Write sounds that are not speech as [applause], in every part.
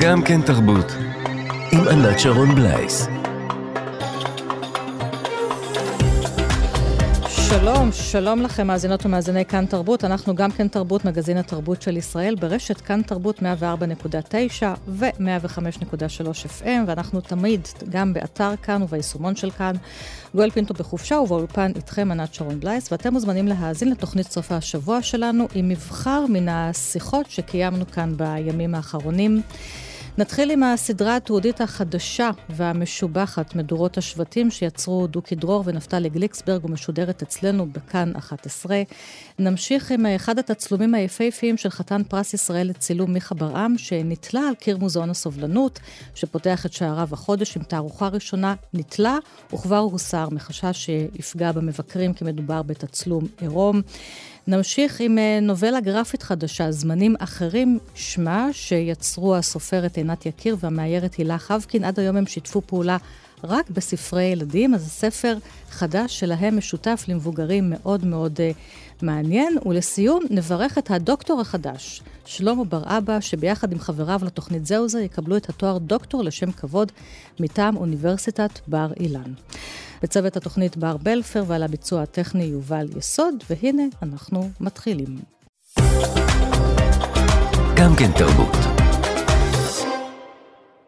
גם כן תרבות, עם ענת שרון בלייס. שלום, שלום לכם מאזינות ומאזיני כאן תרבות. אנחנו גם כן תרבות, מגזין התרבות של ישראל, ברשת כאן תרבות 104.9 ו-105.3 FM, ואנחנו תמיד גם באתר כאן וביישומון של כאן. גואל פינטו בחופשה ובאולפן איתכם ענת שרון בלייס, ואתם מוזמנים להאזין לתוכנית סוף השבוע שלנו עם מבחר מן השיחות שקיימנו כאן בימים האחרונים. נתחיל עם הסדרה התיעודית החדשה והמשובחת, מדורות השבטים, שיצרו דוקי דרור ונפתלי גליקסברג ומשודרת אצלנו בכאן 11. נמשיך עם אחד התצלומים היפהפיים של חתן פרס ישראל לצילום מיכה ברעם, שנתלה על קיר מוזיאון הסובלנות, שפותח את שעריו החודש עם תערוכה ראשונה, נתלה וכבר הוסר מחשש שיפגע במבקרים כי מדובר בתצלום עירום. נמשיך עם אה, נובלה גרפית חדשה, זמנים אחרים, שמה, שיצרו הסופרת עינת יקיר והמאיירת הילה חבקין. עד היום הם שיתפו פעולה רק בספרי ילדים, אז הספר חדש שלהם משותף למבוגרים מאוד מאוד uh, מעניין. ולסיום, נברך את הדוקטור החדש, שלמה בר אבא, שביחד עם חבריו לתוכנית זהו זה יקבלו את התואר דוקטור לשם כבוד מטעם אוניברסיטת בר אילן. בצוות התוכנית בר בלפר ועל הביצוע הטכני יובל יסוד, והנה אנחנו מתחילים. גם כן תרבות.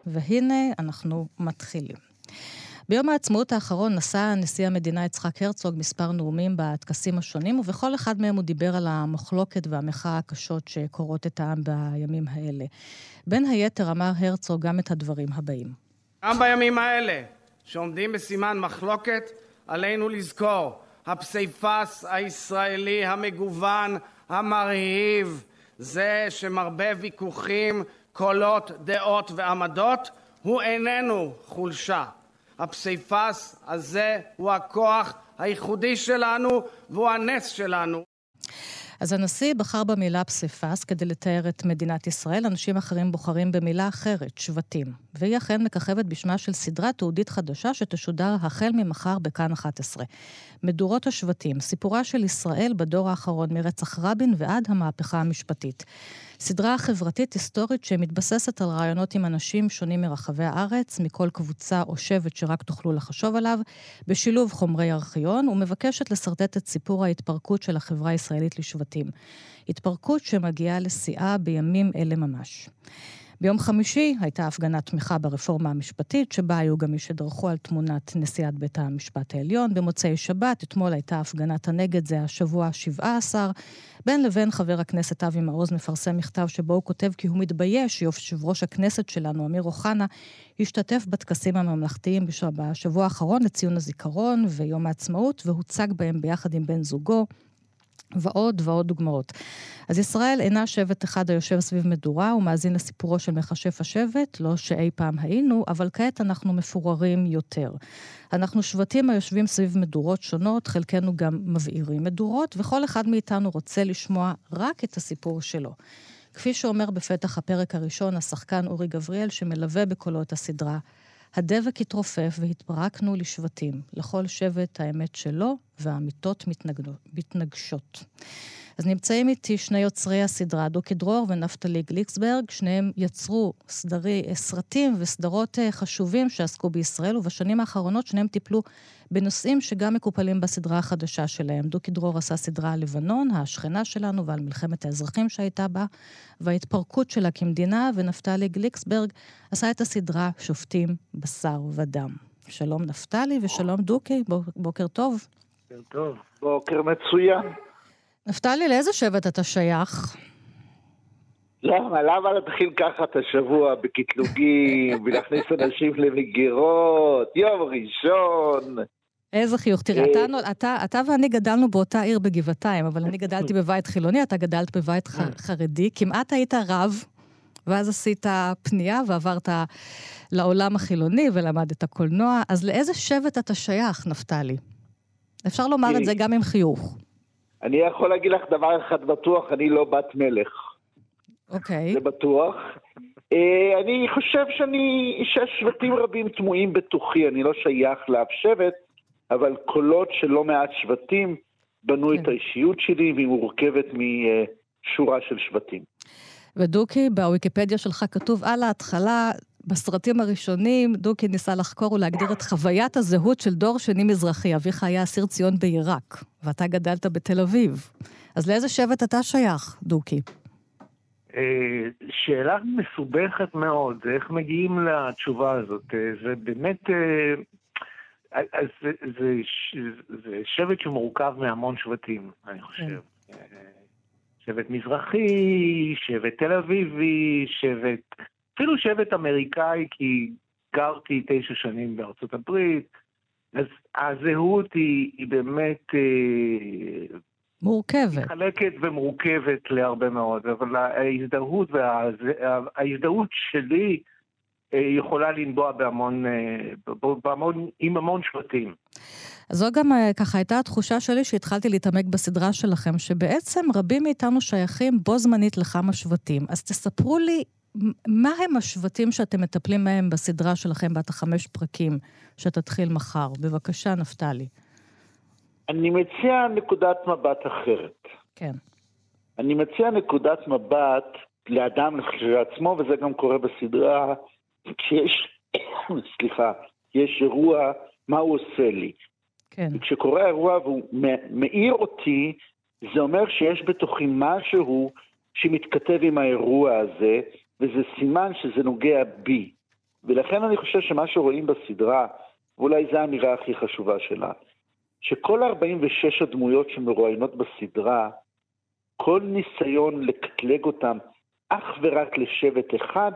והנה אנחנו מתחילים. ביום העצמאות האחרון נשא נשיא המדינה יצחק הרצוג מספר נאומים בטקסים השונים, ובכל אחד מהם הוא דיבר על המחלוקת והמחאה הקשות שקורות את העם בימים האלה. בין היתר אמר הרצוג גם את הדברים הבאים. גם בימים האלה שעומדים בסימן מחלוקת, עלינו לזכור, הפסיפס הישראלי המגוון, המרהיב, זה שמרבה ויכוחים, קולות, דעות ועמדות, הוא איננו חולשה. הפסיפס הזה הוא הכוח הייחודי שלנו והוא הנס שלנו. אז הנשיא בחר במילה פסיפס כדי לתאר את מדינת ישראל, אנשים אחרים בוחרים במילה אחרת, שבטים. והיא אכן מככבת בשמה של סדרה תעודית חדשה שתשודר החל ממחר בכאן 11. מדורות השבטים, סיפורה של ישראל בדור האחרון מרצח רבין ועד המהפכה המשפטית. סדרה חברתית היסטורית שמתבססת על רעיונות עם אנשים שונים מרחבי הארץ, מכל קבוצה או שבט שרק תוכלו לחשוב עליו, בשילוב חומרי ארכיון, ומבקשת לשרטט את סיפור ההתפרקות של החברה הישראלית לשבטים. התפרקות שמגיעה לשיאה בימים אלה ממש. ביום חמישי הייתה הפגנת תמיכה ברפורמה המשפטית, שבה היו גם מי שדרכו על תמונת נשיאת בית המשפט העליון. במוצאי שבת, אתמול הייתה הפגנת הנגד, זה השבוע ה-17. בין לבין חבר הכנסת אבי מעוז מפרסם מכתב שבו הוא כותב כי הוא מתבייש שיושב ראש הכנסת שלנו, אמיר אוחנה, השתתף בטקסים הממלכתיים בשבוע האחרון לציון הזיכרון ויום העצמאות, והוצג בהם ביחד עם בן זוגו. ועוד ועוד דוגמאות. אז ישראל אינה שבט אחד היושב סביב מדורה ומאזין לסיפורו של מכשף השבט, לא שאי פעם היינו, אבל כעת אנחנו מפוררים יותר. אנחנו שבטים היושבים סביב מדורות שונות, חלקנו גם מבעירים מדורות, וכל אחד מאיתנו רוצה לשמוע רק את הסיפור שלו. כפי שאומר בפתח הפרק הראשון השחקן אורי גבריאל, שמלווה בקולו את הסדרה, הדבק התרופף והתפרקנו לשבטים, לכל שבט האמת שלו, והאמיתות מתנגשות. אז נמצאים איתי שני יוצרי הסדרה, דוקי דרור ונפתלי גליקסברג, שניהם יצרו סדרי, סרטים וסדרות אה, חשובים שעסקו בישראל, ובשנים האחרונות שניהם טיפלו בנושאים שגם מקופלים בסדרה החדשה שלהם. דוקי דרור עשה סדרה על לבנון, השכנה שלנו, ועל מלחמת האזרחים שהייתה בה, וההתפרקות שלה כמדינה, ונפתלי גליקסברג עשה את הסדרה שופטים בשר ודם. שלום נפתלי ושלום דוקי, בוקר טוב. בוקר טוב. בוקר מצוין. נפתלי, לאיזה שבט אתה שייך? למה? למה להתחיל ככה את השבוע בקטלוגים, [laughs] ולהכניס אנשים למגירות, יום ראשון? איזה חיוך. תראה, אתה, אה. אתה, אתה ואני גדלנו באותה עיר בגבעתיים, אבל אני גדלתי בבית חילוני, אתה גדלת בבית ח, אה. חרדי. כמעט היית רב, ואז עשית פנייה ועברת לעולם החילוני ולמדת קולנוע. אז לאיזה שבט אתה שייך, נפתלי? אפשר לומר את זה גם עם חיוך. אני יכול להגיד לך דבר אחד בטוח, אני לא בת מלך. אוקיי. זה בטוח. אה, אני חושב שאני, ששבטים רבים תמוהים בתוכי, אני לא שייך לאף שבט, אבל קולות של לא מעט שבטים בנו כן. את האישיות שלי, והיא מורכבת משורה של שבטים. ודוקי, בוויקיפדיה שלך כתוב על ההתחלה, בסרטים הראשונים, דוקי ניסה לחקור ולהגדיר את חוויית הזהות של דור שני מזרחי. אביך היה אסיר ציון בעיראק, ואתה גדלת בתל אביב. אז לאיזה שבט אתה שייך, דוקי? אה, שאלה מסובכת מאוד, איך מגיעים לתשובה הזאת? אה, זה באמת... אה, זה, זה, זה שבט שמורכב מהמון שבטים, אני חושב. כן. שבט מזרחי, שבט תל אביבי, שבט, אפילו שבט אמריקאי, כי גרתי תשע שנים בארצות הברית, אז הזהות היא, היא באמת... אה, מורכבת. מתחלקת ומורכבת להרבה מאוד, אבל ההזדהות, וההזדהות שלי אה, יכולה לנבוע בהמון, אה, בהמון, עם המון שבטים. זו גם ככה הייתה התחושה שלי שהתחלתי להתעמק בסדרה שלכם, שבעצם רבים מאיתנו שייכים בו זמנית לכמה שבטים. אז תספרו לי, מה הם השבטים שאתם מטפלים בהם בסדרה שלכם, בת החמש פרקים, שתתחיל מחר? בבקשה, נפתלי. אני מציע נקודת מבט אחרת. כן. אני מציע נקודת מבט לאדם לעצמו, וזה גם קורה בסדרה, כשיש, [coughs] סליחה, יש אירוע, מה הוא עושה לי. כן. וכשקורה אירוע והוא מאיר אותי, זה אומר שיש בתוכי משהו שמתכתב עם האירוע הזה, וזה סימן שזה נוגע בי. ולכן אני חושב שמה שרואים בסדרה, ואולי זו האמירה הכי חשובה שלה, שכל 46 הדמויות שמרואיינות בסדרה, כל ניסיון לקטלג אותם אך ורק לשבט אחד,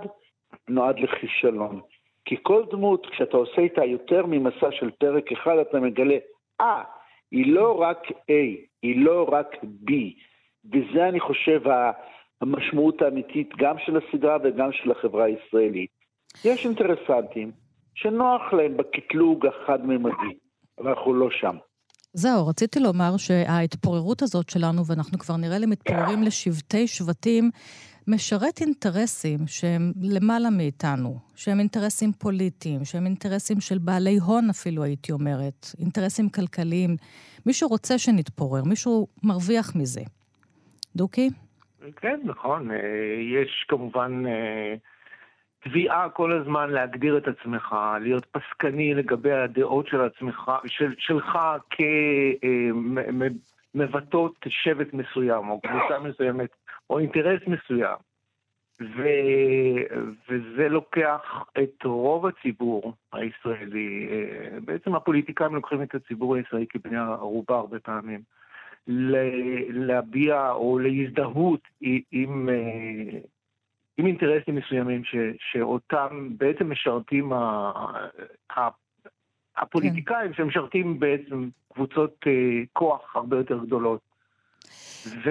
נועד לכישלון. כי כל דמות, כשאתה עושה איתה יותר ממסע של פרק אחד, אתה מגלה, אה, ah, היא לא רק A, היא לא רק B. וזה, אני חושב, המשמעות האמיתית גם של הסדרה וגם של החברה הישראלית. יש אינטרסנטים שנוח להם בקטלוג החד-ממדי, אבל אנחנו לא שם. זהו, רציתי לומר שההתפוררות הזאת שלנו, ואנחנו כבר נראה לי מתפוררים לשבטי שבטים, משרת אינטרסים שהם למעלה מאיתנו, שהם אינטרסים פוליטיים, שהם אינטרסים של בעלי הון אפילו, הייתי אומרת, אינטרסים כלכליים. מישהו רוצה שנתפורר, מישהו מרוויח מזה. דוקי? כן, נכון. אה, יש כמובן אה, תביעה כל הזמן להגדיר את עצמך, להיות פסקני לגבי הדעות של עצמך, של, שלך כמבטאות אה, שבט מסוים או קבוצה מסוימת או אינטרס מסוים. ו... וזה לוקח את רוב הציבור הישראלי, בעצם הפוליטיקאים לוקחים את הציבור הישראלי כבני ערובה הרבה פעמים, להביע או להזדהות עם, אה, עם אינטרסים מסוימים ש... שאותם בעצם משרתים ה... ה... הפוליטיקאים כן. שמשרתים בעצם קבוצות אה, כוח הרבה יותר גדולות. ו,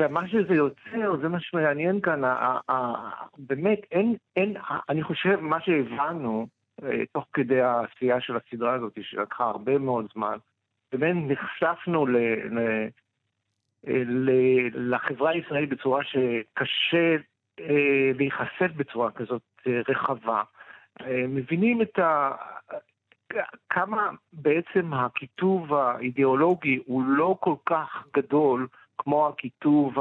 ומה שזה יוצר, זה מה שמעניין כאן, ה, ה, באמת, אין, אין, אני חושב, מה שהבנו אה, תוך כדי העשייה של הסדרה הזאת, שלקחה הרבה מאוד זמן, באמת נחשפנו ל, ל, אה, ל, לחברה הישראלית בצורה שקשה אה, להיחשף בצורה כזאת רחבה. מבינים את ה... כמה בעצם הקיטוב האידיאולוגי הוא לא כל כך גדול כמו הקיטוב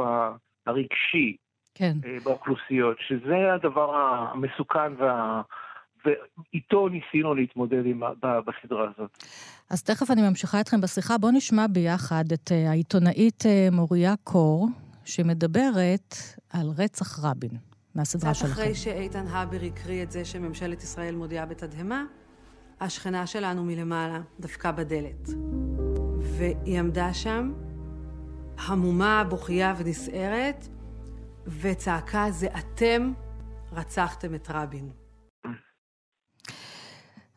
הרגשי כן. אה, באוכלוסיות, שזה הדבר המסוכן וה... ואיתו ניסינו להתמודד עם, בסדרה הזאת. אז תכף אני ממשיכה אתכם בשיחה. בואו נשמע ביחד את אה, העיתונאית אה, מוריה קור, שמדברת על רצח רבין, מהסדרה שלכם. אחרי שאיתן הבר הקריא את זה שממשלת ישראל מודיעה בתדהמה, השכנה שלנו מלמעלה דפקה בדלת. והיא עמדה שם, המומה, בוכייה ונסערת, וצעקה, זה אתם רצחתם את רבין.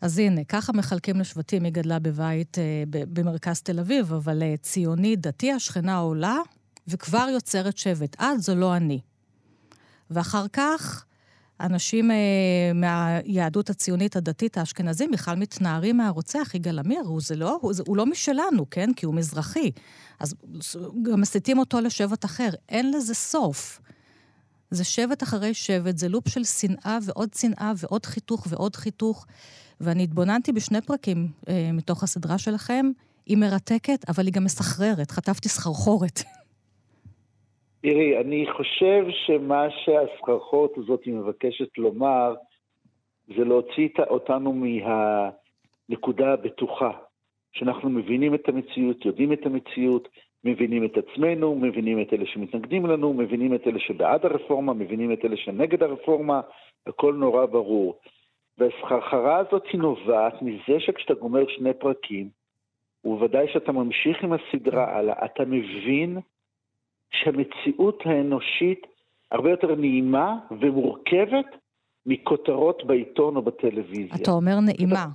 אז הנה, ככה מחלקים לשבטים. היא גדלה בבית אה, במרכז תל אביב, אבל אה, ציוני, דתי, השכנה עולה, וכבר יוצרת שבט. את זו לא אני. ואחר כך, אנשים אה, מהיהדות הציונית הדתית האשכנזים בכלל מתנערים מהרוצח יגאל עמיר, הוא, לא, הוא, הוא לא משלנו, כן? כי הוא מזרחי. אז גם מסיתים אותו לשבט אחר. אין לזה סוף. זה שבט אחרי שבט, זה לופ של שנאה ועוד שנאה ועוד חיתוך ועוד חיתוך. ואני התבוננתי בשני פרקים אה, מתוך הסדרה שלכם. היא מרתקת, אבל היא גם מסחררת. חטפתי סחרחורת. [laughs] תראי, אני חושב שמה שהסככות הזאת מבקשת לומר, זה להוציא אותנו מהנקודה הבטוחה, שאנחנו מבינים את המציאות, יודעים את המציאות, מבינים את עצמנו, מבינים את אלה שמתנגדים לנו, מבינים את אלה שבעד הרפורמה, מבינים את אלה שנגד הרפורמה, הכל נורא ברור. והסחרחרה הזאת היא נובעת מזה שכשאתה גומר שני פרקים, ובוודאי שאתה ממשיך עם הסדרה הלאה, אתה מבין שהמציאות האנושית הרבה יותר נעימה ומורכבת מכותרות בעיתון או בטלוויזיה. אתה אומר נעימה.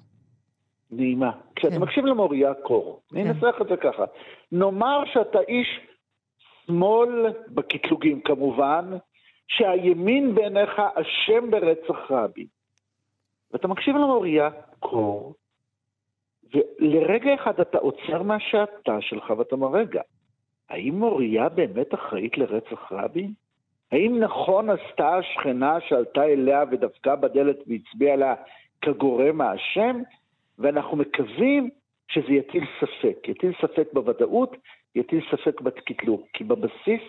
נעימה. כשאתה כן. מקשיב למוריה קור, כן. אני אנסח את זה ככה, נאמר שאתה איש שמאל בקטלוגים כמובן, שהימין בעיניך אשם ברצח רבין. ואתה מקשיב למוריה קור, ולרגע אחד אתה עוצר מהשעתה שלך ואתה אומר, רגע, האם מוריה באמת אחראית לרצח רבין? האם נכון עשתה השכנה שעלתה אליה ודפקה בדלת והצביעה לה כגורם האשם? ואנחנו מקווים שזה יטיל ספק. יטיל ספק בוודאות, יטיל ספק בקטלוג. כי בבסיס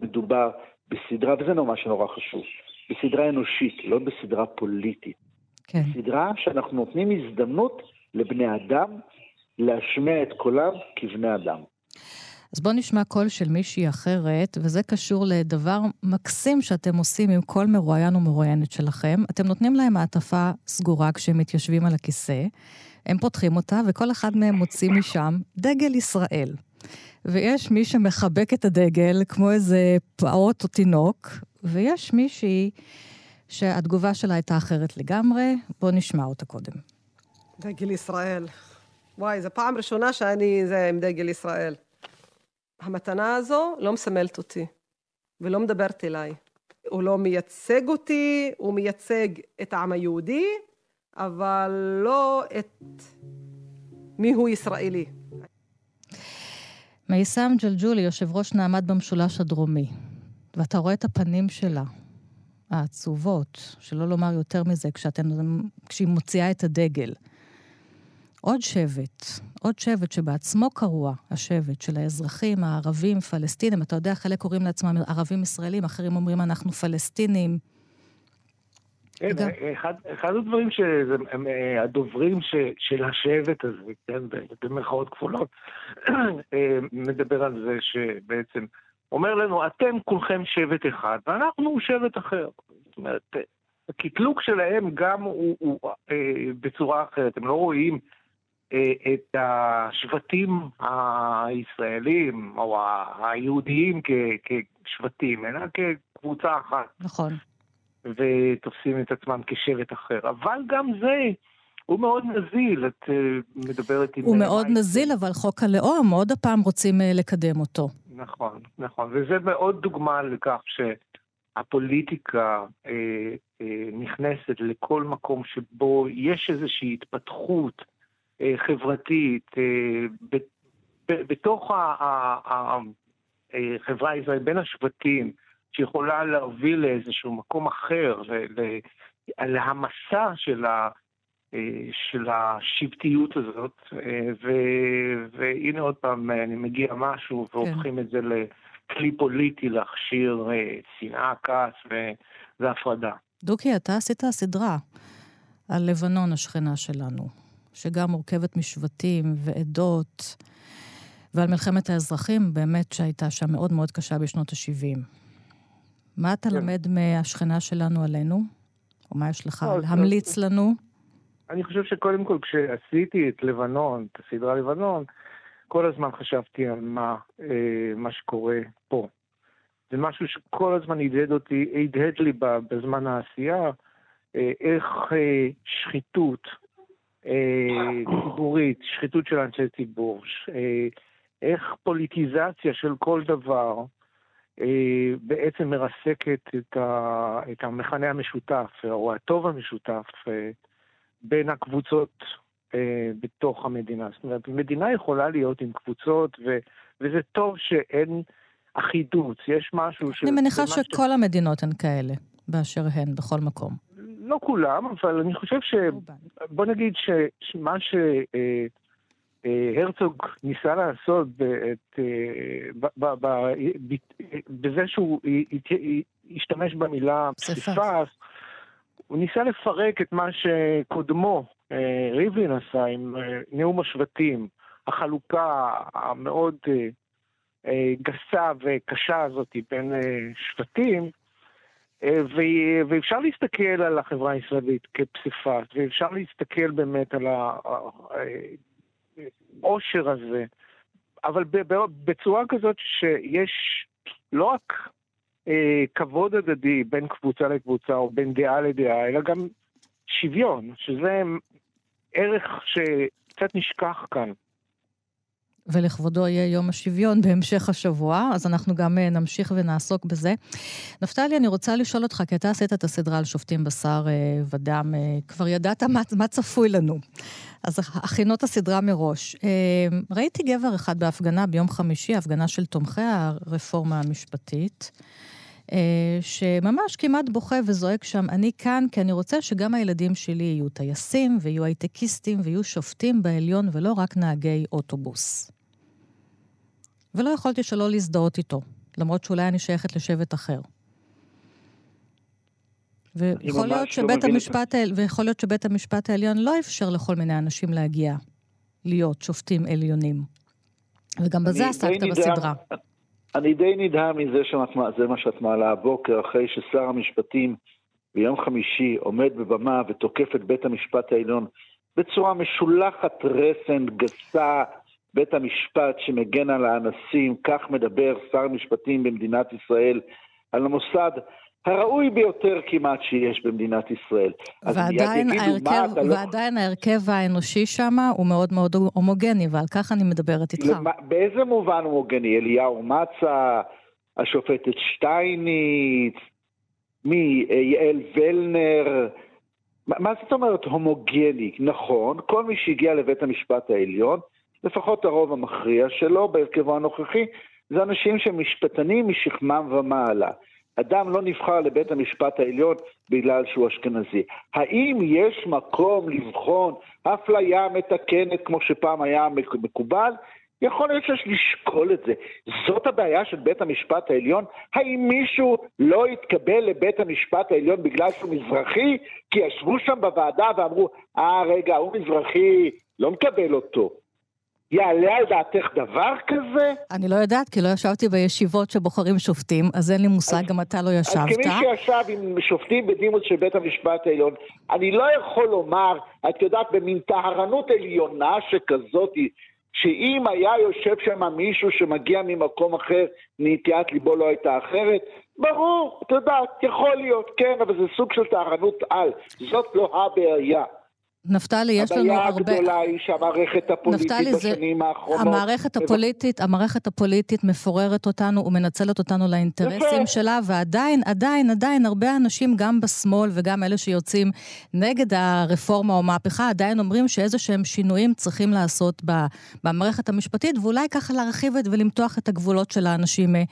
מדובר בסדרה, וזה נורא שנורא חשוב, בסדרה אנושית, לא בסדרה פוליטית. כן. סדרה שאנחנו נותנים הזדמנות לבני אדם להשמיע את קולם כבני אדם. אז בואו נשמע קול של מישהי אחרת, וזה קשור לדבר מקסים שאתם עושים עם כל מרואיין ומרואיינת שלכם. אתם נותנים להם מעטפה סגורה כשהם מתיישבים על הכיסא, הם פותחים אותה, וכל אחד מהם מוציא משם דגל ישראל. ויש מי שמחבק את הדגל כמו איזה פעוט או תינוק, ויש מישהי שהתגובה שלה הייתה אחרת לגמרי. בואו נשמע אותה קודם. דגל ישראל. וואי, זו פעם ראשונה שאני זה עם דגל ישראל. המתנה הזו לא מסמלת אותי, ולא מדברת אליי. הוא לא מייצג אותי, הוא מייצג את העם היהודי, אבל לא את מי הוא ישראלי. מייסם ג'לג'ולי, יושב ראש נעמד במשולש הדרומי, ואתה רואה את הפנים שלה, העצובות, שלא לומר יותר מזה, כשאתן, כשהיא מוציאה את הדגל. עוד שבט, עוד שבט שבעצמו קרוע, השבט של האזרחים הערבים, פלסטינים. אתה יודע, חלק קוראים לעצמם ערבים ישראלים, אחרים אומרים אנחנו פלסטינים. כן, אחד, אחד הדברים שהם אה, הדוברים ש, של השבט הזה, כן, במרכאות כפולות, [clears throat] אה, מדבר על זה שבעצם אומר לנו, אתם כולכם שבט אחד ואנחנו שבט אחר. זאת אומרת, הקטלוג שלהם גם הוא, הוא אה, בצורה אחרת, הם לא רואים אה, את השבטים הישראלים או היהודיים כשבטים, אלא כקבוצה אחת. נכון. ותופסים את עצמם כשבט אחר. אבל גם זה, הוא מאוד נזיל, את uh, מדברת עם... הוא מאוד נזיל, אבל חוק הלאום, עוד הפעם רוצים uh, לקדם אותו. נכון, נכון, וזה מאוד דוגמה לכך שהפוליטיקה uh, uh, נכנסת לכל מקום שבו יש איזושהי התפתחות uh, חברתית uh, בתוך החברה הישראלית, בין השבטים, שיכולה להוביל לאיזשהו מקום אחר, להמסה של, ה, אה, של השבטיות הזאת, אה, ו, והנה עוד פעם אני מגיע משהו כן. והופכים כן. את זה לכלי פוליטי להכשיר אה, שנאה, כעס והפרדה. דוקי, אתה עשית סדרה על לבנון השכנה שלנו, שגם מורכבת משבטים ועדות. ועל מלחמת האזרחים, באמת שהייתה שם מאוד מאוד קשה בשנות ה-70. מה אתה כן. לומד מהשכנה שלנו עלינו? או מה יש לך לא, להמליץ לנו? אני חושב שקודם כל כשעשיתי את לבנון, את הסדרה לבנון, כל הזמן חשבתי על מה, אה, מה שקורה פה. זה משהו שכל הזמן הדהד אותי, הדהד לי בזמן העשייה, אה, איך אה, שחיתות אה, ציבורית, שחיתות של אנשי ציבור, אה, איך פוליטיזציה של כל דבר, אה, בעצם מרסקת את, ה, את המכנה המשותף, או הטוב המשותף, אה, בין הקבוצות אה, בתוך המדינה. זאת אומרת, מדינה יכולה להיות עם קבוצות, ו, וזה טוב שאין אחידות, יש משהו ש... אני מניחה שכל ש... המדינות הן כאלה, באשר הן, בכל מקום. לא כולם, אבל אני חושב ש... בוא נגיד שמה ש... הרצוג ניסה לעשות את, בזה שהוא השתמש במילה פסיפס, הוא ניסה לפרק את מה שקודמו, ריבלין עשה עם נאום השבטים, החלוקה המאוד גסה וקשה הזאת בין שבטים, ואפשר להסתכל על החברה הישראלית כפסיפס, ואפשר להסתכל באמת על העושר הזה, אבל בצורה כזאת שיש לא רק אה, כבוד הדדי בין קבוצה לקבוצה או בין דעה לדעה, אלא גם שוויון, שזה ערך שקצת נשכח כאן. ולכבודו יהיה יום השוויון בהמשך השבוע, אז אנחנו גם אה, נמשיך ונעסוק בזה. נפתלי, אני רוצה לשאול אותך, כי אתה עשית את הסדרה על שופטים בשר אה, ודם, אה, כבר ידעת מה, מה צפוי לנו. אז הכינות הסדרה מראש. ראיתי גבר אחד בהפגנה ביום חמישי, הפגנה של תומכי הרפורמה המשפטית. שממש כמעט בוכה וזועק שם, אני כאן כי אני רוצה שגם הילדים שלי יהיו טייסים ויהיו הייטקיסטים ויהיו שופטים בעליון ולא רק נהגי אוטובוס. ולא יכולתי שלא להזדהות איתו, למרות שאולי אני שייכת לשבט אחר. ויכול להיות, לא שבית המשפט, ויכול להיות שבית המשפט העליון לא אפשר לכל מיני אנשים להגיע להיות שופטים עליונים. וגם בזה עסקת בסדרה. אני די נדהם מזה שזה מה שאת מעלה הבוקר, אחרי ששר המשפטים ביום חמישי עומד בבמה ותוקף את בית המשפט העליון בצורה משולחת רסן, גסה, בית המשפט שמגן על האנסים, כך מדבר שר המשפטים במדינת ישראל על המוסד הראוי ביותר כמעט שיש במדינת ישראל. ועדיין, ההרכב, לא... ועדיין ההרכב האנושי שם הוא מאוד מאוד הומוגני, ועל כך אני מדברת איתך. למה, באיזה מובן הומוגני? אליהו מצה, השופטת שטייניץ, מי? יעל ולנר. מה זאת אומרת הומוגני? נכון, כל מי שהגיע לבית המשפט העליון, לפחות הרוב המכריע שלו בהרכבו הנוכחי, זה אנשים שהם משפטנים משכמם ומעלה. אדם לא נבחר לבית המשפט העליון בגלל שהוא אשכנזי. האם יש מקום לבחון אפליה מתקנת כמו שפעם היה מקובל? יכול להיות שיש לשקול את זה. זאת הבעיה של בית המשפט העליון? האם מישהו לא יתקבל לבית המשפט העליון בגלל שהוא מזרחי? כי ישבו שם בוועדה ואמרו, אה, רגע, הוא מזרחי, לא מקבל אותו. יעלה על דעתך דבר כזה? אני לא יודעת, כי לא ישבתי בישיבות שבוחרים שופטים, אז אין לי מושג, אז, גם אתה לא ישבת. אז כמי שישב עם שופטים בדימוס של בית המשפט העליון, אני לא יכול לומר, את יודעת, במין טהרנות עליונה שכזאת, שאם היה יושב שם מישהו שמגיע ממקום אחר, נטיית ליבו לא הייתה אחרת, ברור, את יודעת, יכול להיות, כן, אבל זה סוג של טהרנות על. זאת לא הבעיה. נפתלי, יש לנו הרבה... הבעיה הגדולה היא שהמערכת הפוליטית נפתלי, בשנים האחרונות... המערכת הפוליטית, המערכת הפוליטית מפוררת אותנו ומנצלת אותנו לאינטרסים יפה. שלה, ועדיין, עדיין, עדיין, הרבה אנשים, גם בשמאל וגם אלה שיוצאים נגד הרפורמה או מהפכה, עדיין אומרים שאיזה שהם שינויים צריכים לעשות במערכת המשפטית, ואולי ככה להרחיב את ולמתוח את הגבולות של האנשים אה,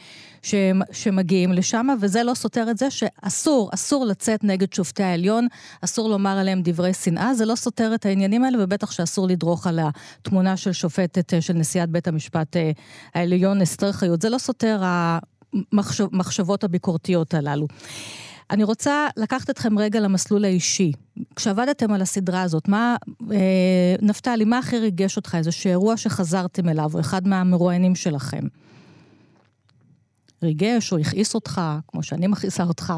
שמגיעים לשם, וזה לא סותר את זה שאסור, אסור לצאת נגד שופטי העליון, אסור לומר עליהם דברי שנאה, זה לא סותר את העניינים האלה, ובטח שאסור לדרוך על התמונה של שופטת, אה, של נשיאת בית המשפט אה, העליון, אסתר חיות. זה לא סותר המחשבות הביקורתיות הללו. אני רוצה לקחת אתכם רגע למסלול האישי. כשעבדתם על הסדרה הזאת, מה, אה, נפתלי, מה הכי ריגש אותך? איזשהו אירוע שחזרתם אליו, או אחד מהמרואיינים שלכם? ריגש או הכעיס אותך, כמו שאני מכעיסה אותך?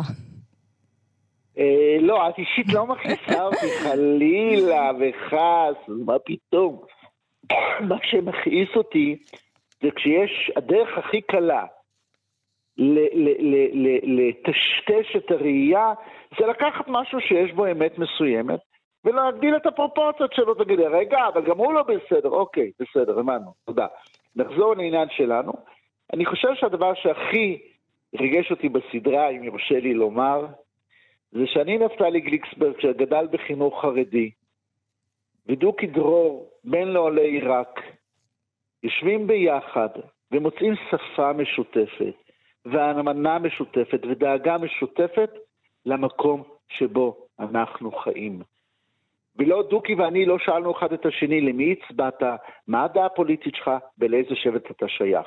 אה, לא, את אישית לא מכניסה אותי, חלילה וחס, מה פתאום. מה שמכעיס אותי זה כשיש, הדרך הכי קלה לטשטש את הראייה, זה לקחת משהו שיש בו אמת מסוימת, ולהגדיל את הפרופורציות שלו, תגיד, רגע, אבל גם הוא לא בסדר, אוקיי, בסדר, הבנו, תודה. נחזור לעניין שלנו. אני חושב שהדבר שהכי ריגש אותי בסדרה, אם יורשה לי לומר, זה שאני נפתלי גליקסברג, שגדל בחינוך חרדי, ודוקי דרור, בן לעולי עיראק, יושבים ביחד ומוצאים שפה משותפת, והאמנה משותפת, ודאגה משותפת למקום שבו אנחנו חיים. ולא דוקי ואני לא שאלנו אחד את השני למי הצבעת, מה הדעה הפוליטית שלך ולאיזה שבט אתה שייך.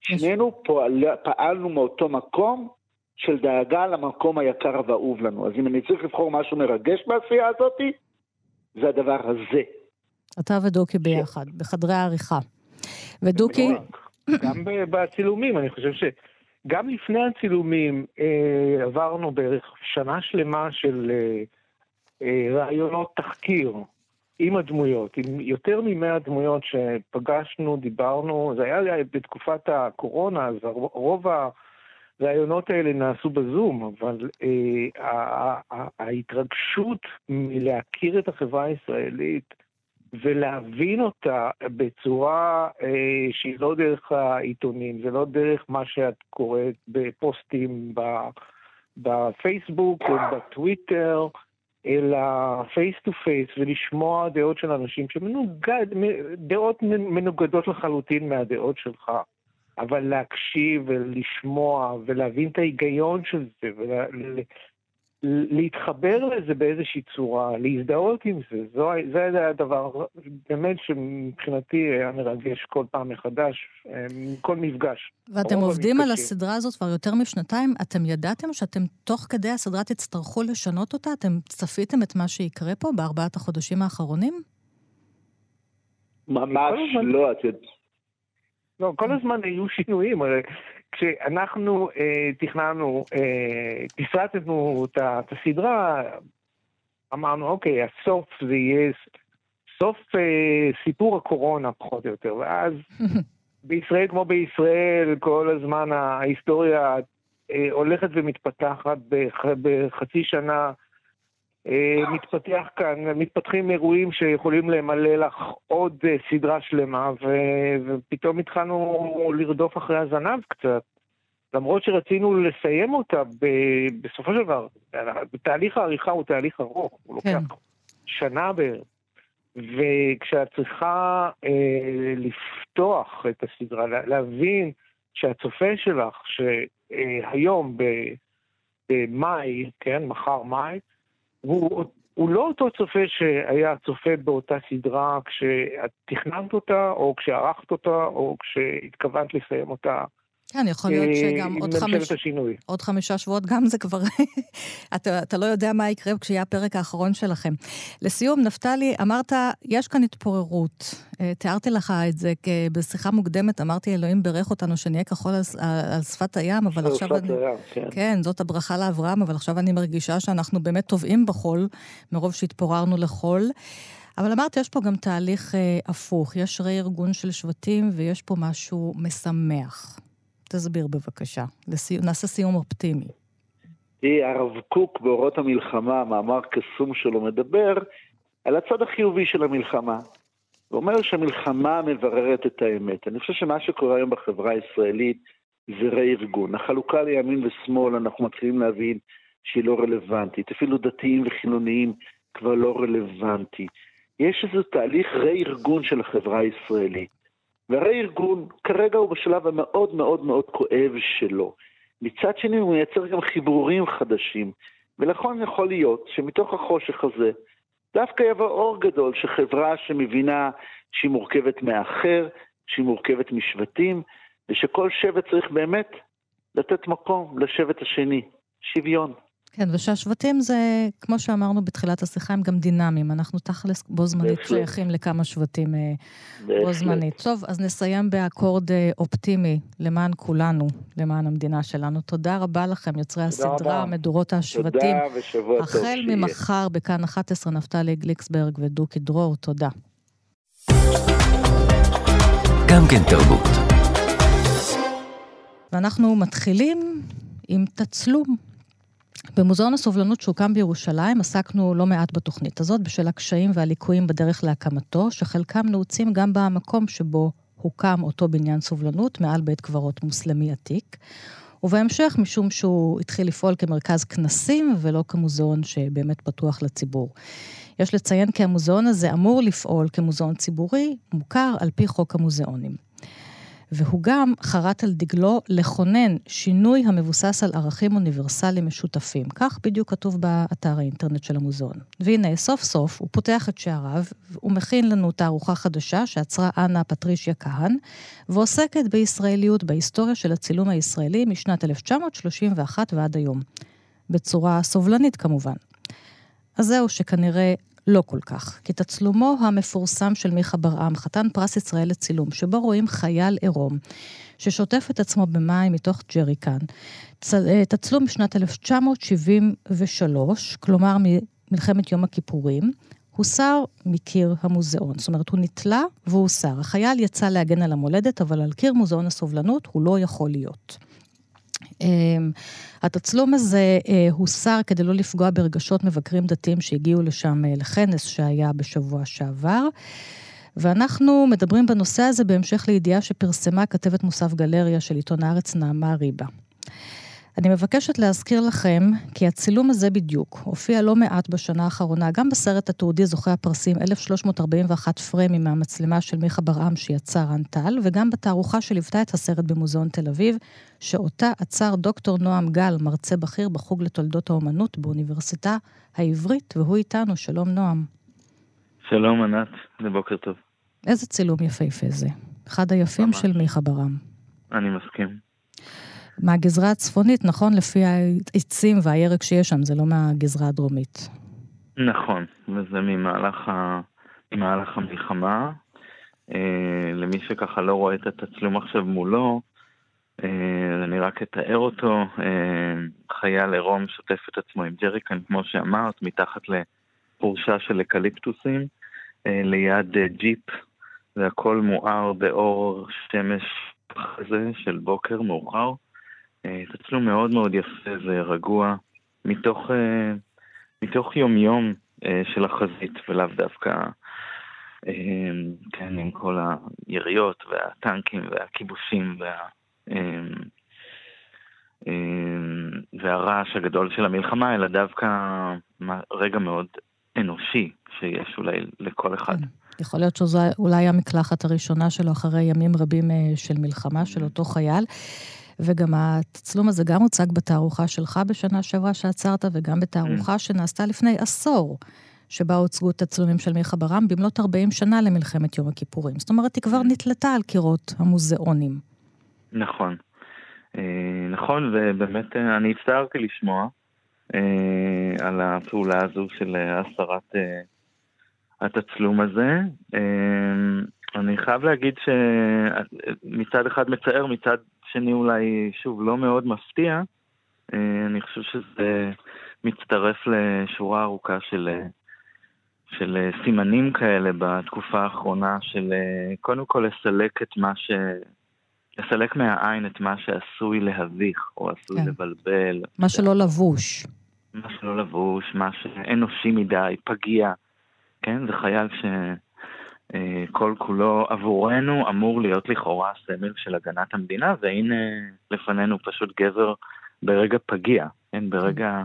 שנינו פועל, פעלנו מאותו מקום של דאגה למקום היקר והאהוב לנו. אז אם אני צריך לבחור משהו מרגש בעשייה הזאת, זה הדבר הזה. אתה ודוקי ביחד, בחדרי העריכה. ודוקי... גם בצילומים, אני חושב שגם לפני הצילומים אה, עברנו בערך שנה שלמה של אה, אה, רעיונות תחקיר עם הדמויות, עם יותר ממאה דמויות שפגשנו, דיברנו, זה היה בתקופת הקורונה, אז רוב הראיונות האלה נעשו בזום, אבל אה, ההתרגשות מלהכיר את החברה הישראלית ולהבין אותה בצורה אה, שהיא לא דרך העיתונים, זה לא דרך מה שאת קוראת בפוסטים בפייסבוק או בטוויטר, אלא face to face ולשמוע דעות של אנשים שמנוגד, דעות מנוגדות לחלוטין מהדעות שלך, אבל להקשיב ולשמוע ולהבין את ההיגיון של זה להתחבר לזה באיזושהי צורה, להזדהות עם זה, זו, זה היה הדבר באמת שמבחינתי היה מרגש כל פעם מחדש, אה, כל מפגש. ואתם עובדים המפגשים. על הסדרה הזאת כבר יותר משנתיים, אתם ידעתם שאתם תוך כדי הסדרה תצטרכו לשנות אותה? אתם צפיתם את מה שיקרה פה בארבעת החודשים האחרונים? ממש לא, את יודעת. לא, כל הזמן היו שינויים, הרי כשאנחנו אה, תכננו, אה, תסרטנו את, את הסדרה, אמרנו, אוקיי, הסוף זה יהיה סוף אה, סיפור הקורונה, פחות או יותר, ואז [laughs] בישראל כמו בישראל, כל הזמן ההיסטוריה אה, הולכת ומתפתחת בח, בחצי שנה. אה, מתפתח כאן, מתפתחים אירועים שיכולים למלא לך עוד אה, סדרה שלמה, ו... ופתאום התחלנו לרדוף אחרי הזנב קצת. למרות שרצינו לסיים אותה ב... בסופו של דבר, תהליך העריכה הוא תהליך ארוך, הוא כן. לוקח שנה בערך. וכשאת צריכה אה, לפתוח את הסדרה, להבין שהצופה שלך, שהיום במאי, כן, מחר מאי, הוא, הוא לא אותו צופה שהיה צופה באותה סדרה כשאת תכננת אותה, או כשערכת אותה, או כשהתכוונת לסיים אותה. כן, יכול להיות אה, שגם עוד, חמש, עוד חמישה שבועות, גם זה כבר... [laughs] אתה, אתה לא יודע מה יקרה כשיהיה הפרק האחרון שלכם. לסיום, נפתלי, אמרת, יש כאן התפוררות. אה, תיארתי לך את זה בשיחה מוקדמת, אמרתי, אלוהים בירך אותנו שנהיה כחול על, על שפת הים, אבל עכשיו אני... הים, כן. כן, זאת הברכה לאברהם, אבל עכשיו אני מרגישה שאנחנו באמת טובעים בחול, מרוב שהתפוררנו לחול. אבל אמרתי, יש פה גם תהליך אה, הפוך. יש רה-ארגון של שבטים ויש פה משהו משמח. תסביר בבקשה. לסי... נעשה סיום אופטימי. הרב קוק באורות המלחמה, מאמר קסום שלו, מדבר על הצד החיובי של המלחמה. הוא אומר שהמלחמה מבררת את האמת. אני חושב שמה שקורה היום בחברה הישראלית זה רה-ארגון. החלוקה לימין ושמאל, אנחנו מתחילים להבין שהיא לא רלוונטית. אפילו דתיים וחילוניים כבר לא רלוונטי. יש איזה תהליך רה-ארגון של החברה הישראלית. והרי ארגון כרגע הוא בשלב המאוד מאוד מאוד כואב שלו. מצד שני הוא מייצר גם חיבורים חדשים, ולכן יכול להיות שמתוך החושך הזה דווקא יבוא אור גדול שחברה שמבינה שהיא מורכבת מהאחר, שהיא מורכבת משבטים, ושכל שבט צריך באמת לתת מקום לשבט השני, שוויון. כן, ושהשבטים זה, כמו שאמרנו בתחילת השיחה, הם גם דינמיים. אנחנו תכלס בו זמנית שייכים לכמה שבטים אה, בו זמנית. טוב, אז נסיים באקורד אה, אופטימי למען כולנו, למען המדינה שלנו. תודה רבה לכם, יוצרי הסדרה, מדורות השבטים. תודה ושבוע טוב שיהיה. החל ממחר בכאן 11, נפתלי גליקסברג ודוקי דרור, תודה. גם כן תרבות. ואנחנו מתחילים עם תצלום. במוזיאון הסובלנות שהוקם בירושלים עסקנו לא מעט בתוכנית הזאת בשל הקשיים והליקויים בדרך להקמתו, שחלקם נעוצים גם במקום שבו הוקם אותו בניין סובלנות מעל בית קברות מוסלמי עתיק. ובהמשך, משום שהוא התחיל לפעול כמרכז כנסים ולא כמוזיאון שבאמת פתוח לציבור. יש לציין כי המוזיאון הזה אמור לפעול כמוזיאון ציבורי, מוכר על פי חוק המוזיאונים. והוא גם חרת על דגלו לכונן שינוי המבוסס על ערכים אוניברסליים משותפים. כך בדיוק כתוב באתר האינטרנט של המוזיאון. והנה, סוף סוף הוא פותח את שעריו, הוא מכין לנו תערוכה חדשה שעצרה אנה פטרישיה כהן, ועוסקת בישראליות, בהיסטוריה של הצילום הישראלי משנת 1931 ועד היום. בצורה סובלנית כמובן. אז זהו שכנראה לא כל כך, כי תצלומו המפורסם של מיכה ברעם, חתן פרס ישראל לצילום, שבו רואים חייל עירום, ששוטף את עצמו במים מתוך ג'ריקן, אה, תצלום בשנת 1973, כלומר מלחמת יום הכיפורים, הוסר מקיר המוזיאון. זאת אומרת, הוא נתלה והוסר. החייל יצא להגן על המולדת, אבל על קיר מוזיאון הסובלנות הוא לא יכול להיות. אמ, התצלום הזה אה, הוסר כדי לא לפגוע ברגשות מבקרים דתיים שהגיעו לשם אה, לכנס שהיה בשבוע שעבר. ואנחנו מדברים בנושא הזה בהמשך לידיעה שפרסמה כתבת מוסף גלריה של עיתון הארץ נעמה ריבה. אני מבקשת להזכיר לכם כי הצילום הזה בדיוק הופיע לא מעט בשנה האחרונה, גם בסרט התיעודי זוכה הפרסים 1341 פריימים מהמצלמה של מיכה ברעם שיצר רן טל, וגם בתערוכה שליוותה את הסרט במוזיאון תל אביב, שאותה עצר דוקטור נועם גל, מרצה בכיר בחוג לתולדות האומנות באוניברסיטה העברית, והוא איתנו. שלום נועם. שלום ענת, ובוקר טוב. איזה צילום יפהפה זה. אחד היפים ממש. של מיכה ברעם. אני מסכים. מהגזרה הצפונית, נכון? לפי העצים והירק שיש שם, זה לא מהגזרה הדרומית. נכון, וזה ממהלך, ה... ממהלך המלחמה. אה, למי שככה לא רואה את התצלום עכשיו מולו, אה, אני רק אתאר אותו. אה, חייל עירום שוטף את עצמו עם ג'ריקן, כמו שאמרת, מתחת לחורשה של אקליפטוסים, אה, ליד אה, ג'יפ, והכל מואר באור שמש כזה של בוקר מאוחר. אה, תצלום מאוד מאוד יפה ורגוע, מתוך, אה, מתוך יומיום אה, של החזית, ולאו דווקא, כן, עם כל היריות והטנקים והכיבושים וה... והרעש הגדול של המלחמה, אלא דווקא רגע מאוד אנושי שיש אולי לכל אחד. כן. יכול להיות שזו אולי המקלחת הראשונה שלו אחרי ימים רבים של מלחמה של אותו חייל. וגם התצלום הזה גם הוצג בתערוכה שלך בשנה שעברה שעצרת, וגם בתערוכה mm. שנעשתה לפני עשור. שבה הוצגו תצלומים של מיכה ברם במלאת 40 שנה למלחמת יום הכיפורים. זאת אומרת, היא כבר mm. נתלתה על קירות המוזיאונים. נכון. אה, נכון, ובאמת אה, אני הצטערתי לשמוע אה, על הפעולה הזו של הסרת התצלום הזה. אני חייב להגיד שמצד אחד מצער, מצד שני אולי, שוב, לא מאוד מפתיע. אה, אני חושב שזה מצטרף לשורה ארוכה של, של סימנים כאלה בתקופה האחרונה, של אה, קודם כל לסלק את מה ש... לסלק מהעין את מה שעשוי להביך, או עשוי כן. לבלבל. מה שלא לבוש. מה שלא לבוש, מה שאנושי מדי, פגיע. כן, זה חייל ש... אה, כל כולו עבורנו אמור להיות לכאורה סמל של הגנת המדינה, והנה לפנינו פשוט גבר ברגע פגיע, כן, ברגע